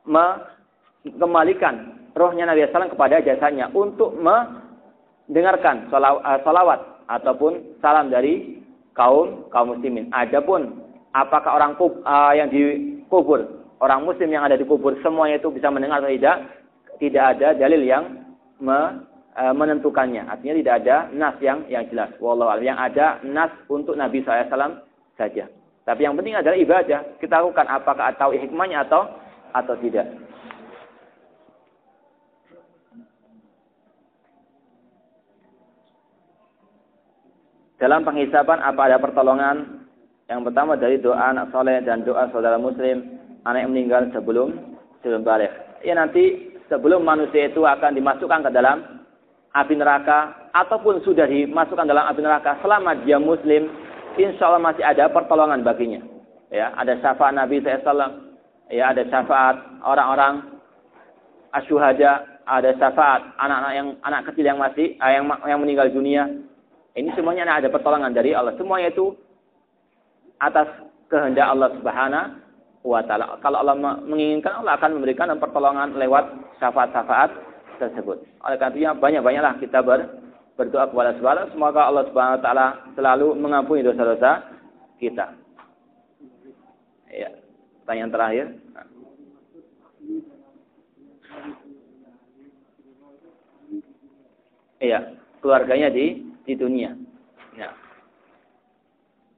mengembalikan rohnya Nabi SAW kepada jasanya untuk mendengarkan salawat ataupun salam dari kaum kaum muslimin. Adapun apakah orang kub, uh, yang dikubur, orang muslim yang ada di kubur semuanya itu bisa mendengar atau tidak? Tidak ada dalil yang me, uh, menentukannya. Artinya tidak ada nas yang yang jelas. Wallahu Yang ada nas untuk Nabi SAW saja. Tapi yang penting adalah ibadah. Kita lakukan apakah tahu hikmahnya atau atau tidak. Dalam penghisaban apa ada pertolongan? Yang pertama dari doa anak soleh dan doa saudara muslim anak yang meninggal sebelum sebelum balik. Ya nanti sebelum manusia itu akan dimasukkan ke dalam api neraka ataupun sudah dimasukkan dalam api neraka selama dia muslim insya Allah masih ada pertolongan baginya. Ya, ada syafaat Nabi SAW, ya ada syafaat orang-orang asyuhada, ada syafaat anak-anak yang anak kecil yang masih eh, yang yang meninggal dunia. Ini semuanya ada pertolongan dari Allah. Semuanya itu atas kehendak Allah Subhanahu wa taala. Kalau Allah menginginkan Allah akan memberikan pertolongan lewat syafaat-syafaat tersebut. Oleh karena itu banyak-banyaklah kita ber berdoa kepada Allah semoga Allah Subhanahu wa taala selalu mengampuni dosa-dosa kita. Ya, pertanyaan terakhir. Iya, keluarganya di di dunia. Ya.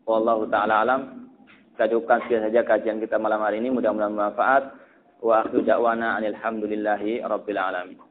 Wallahu taala alam. Kita cukupkan sekian saja kajian kita malam hari ini. Mudah-mudahan bermanfaat. Wa akhiru da'wana alhamdulillahi rabbil alamin.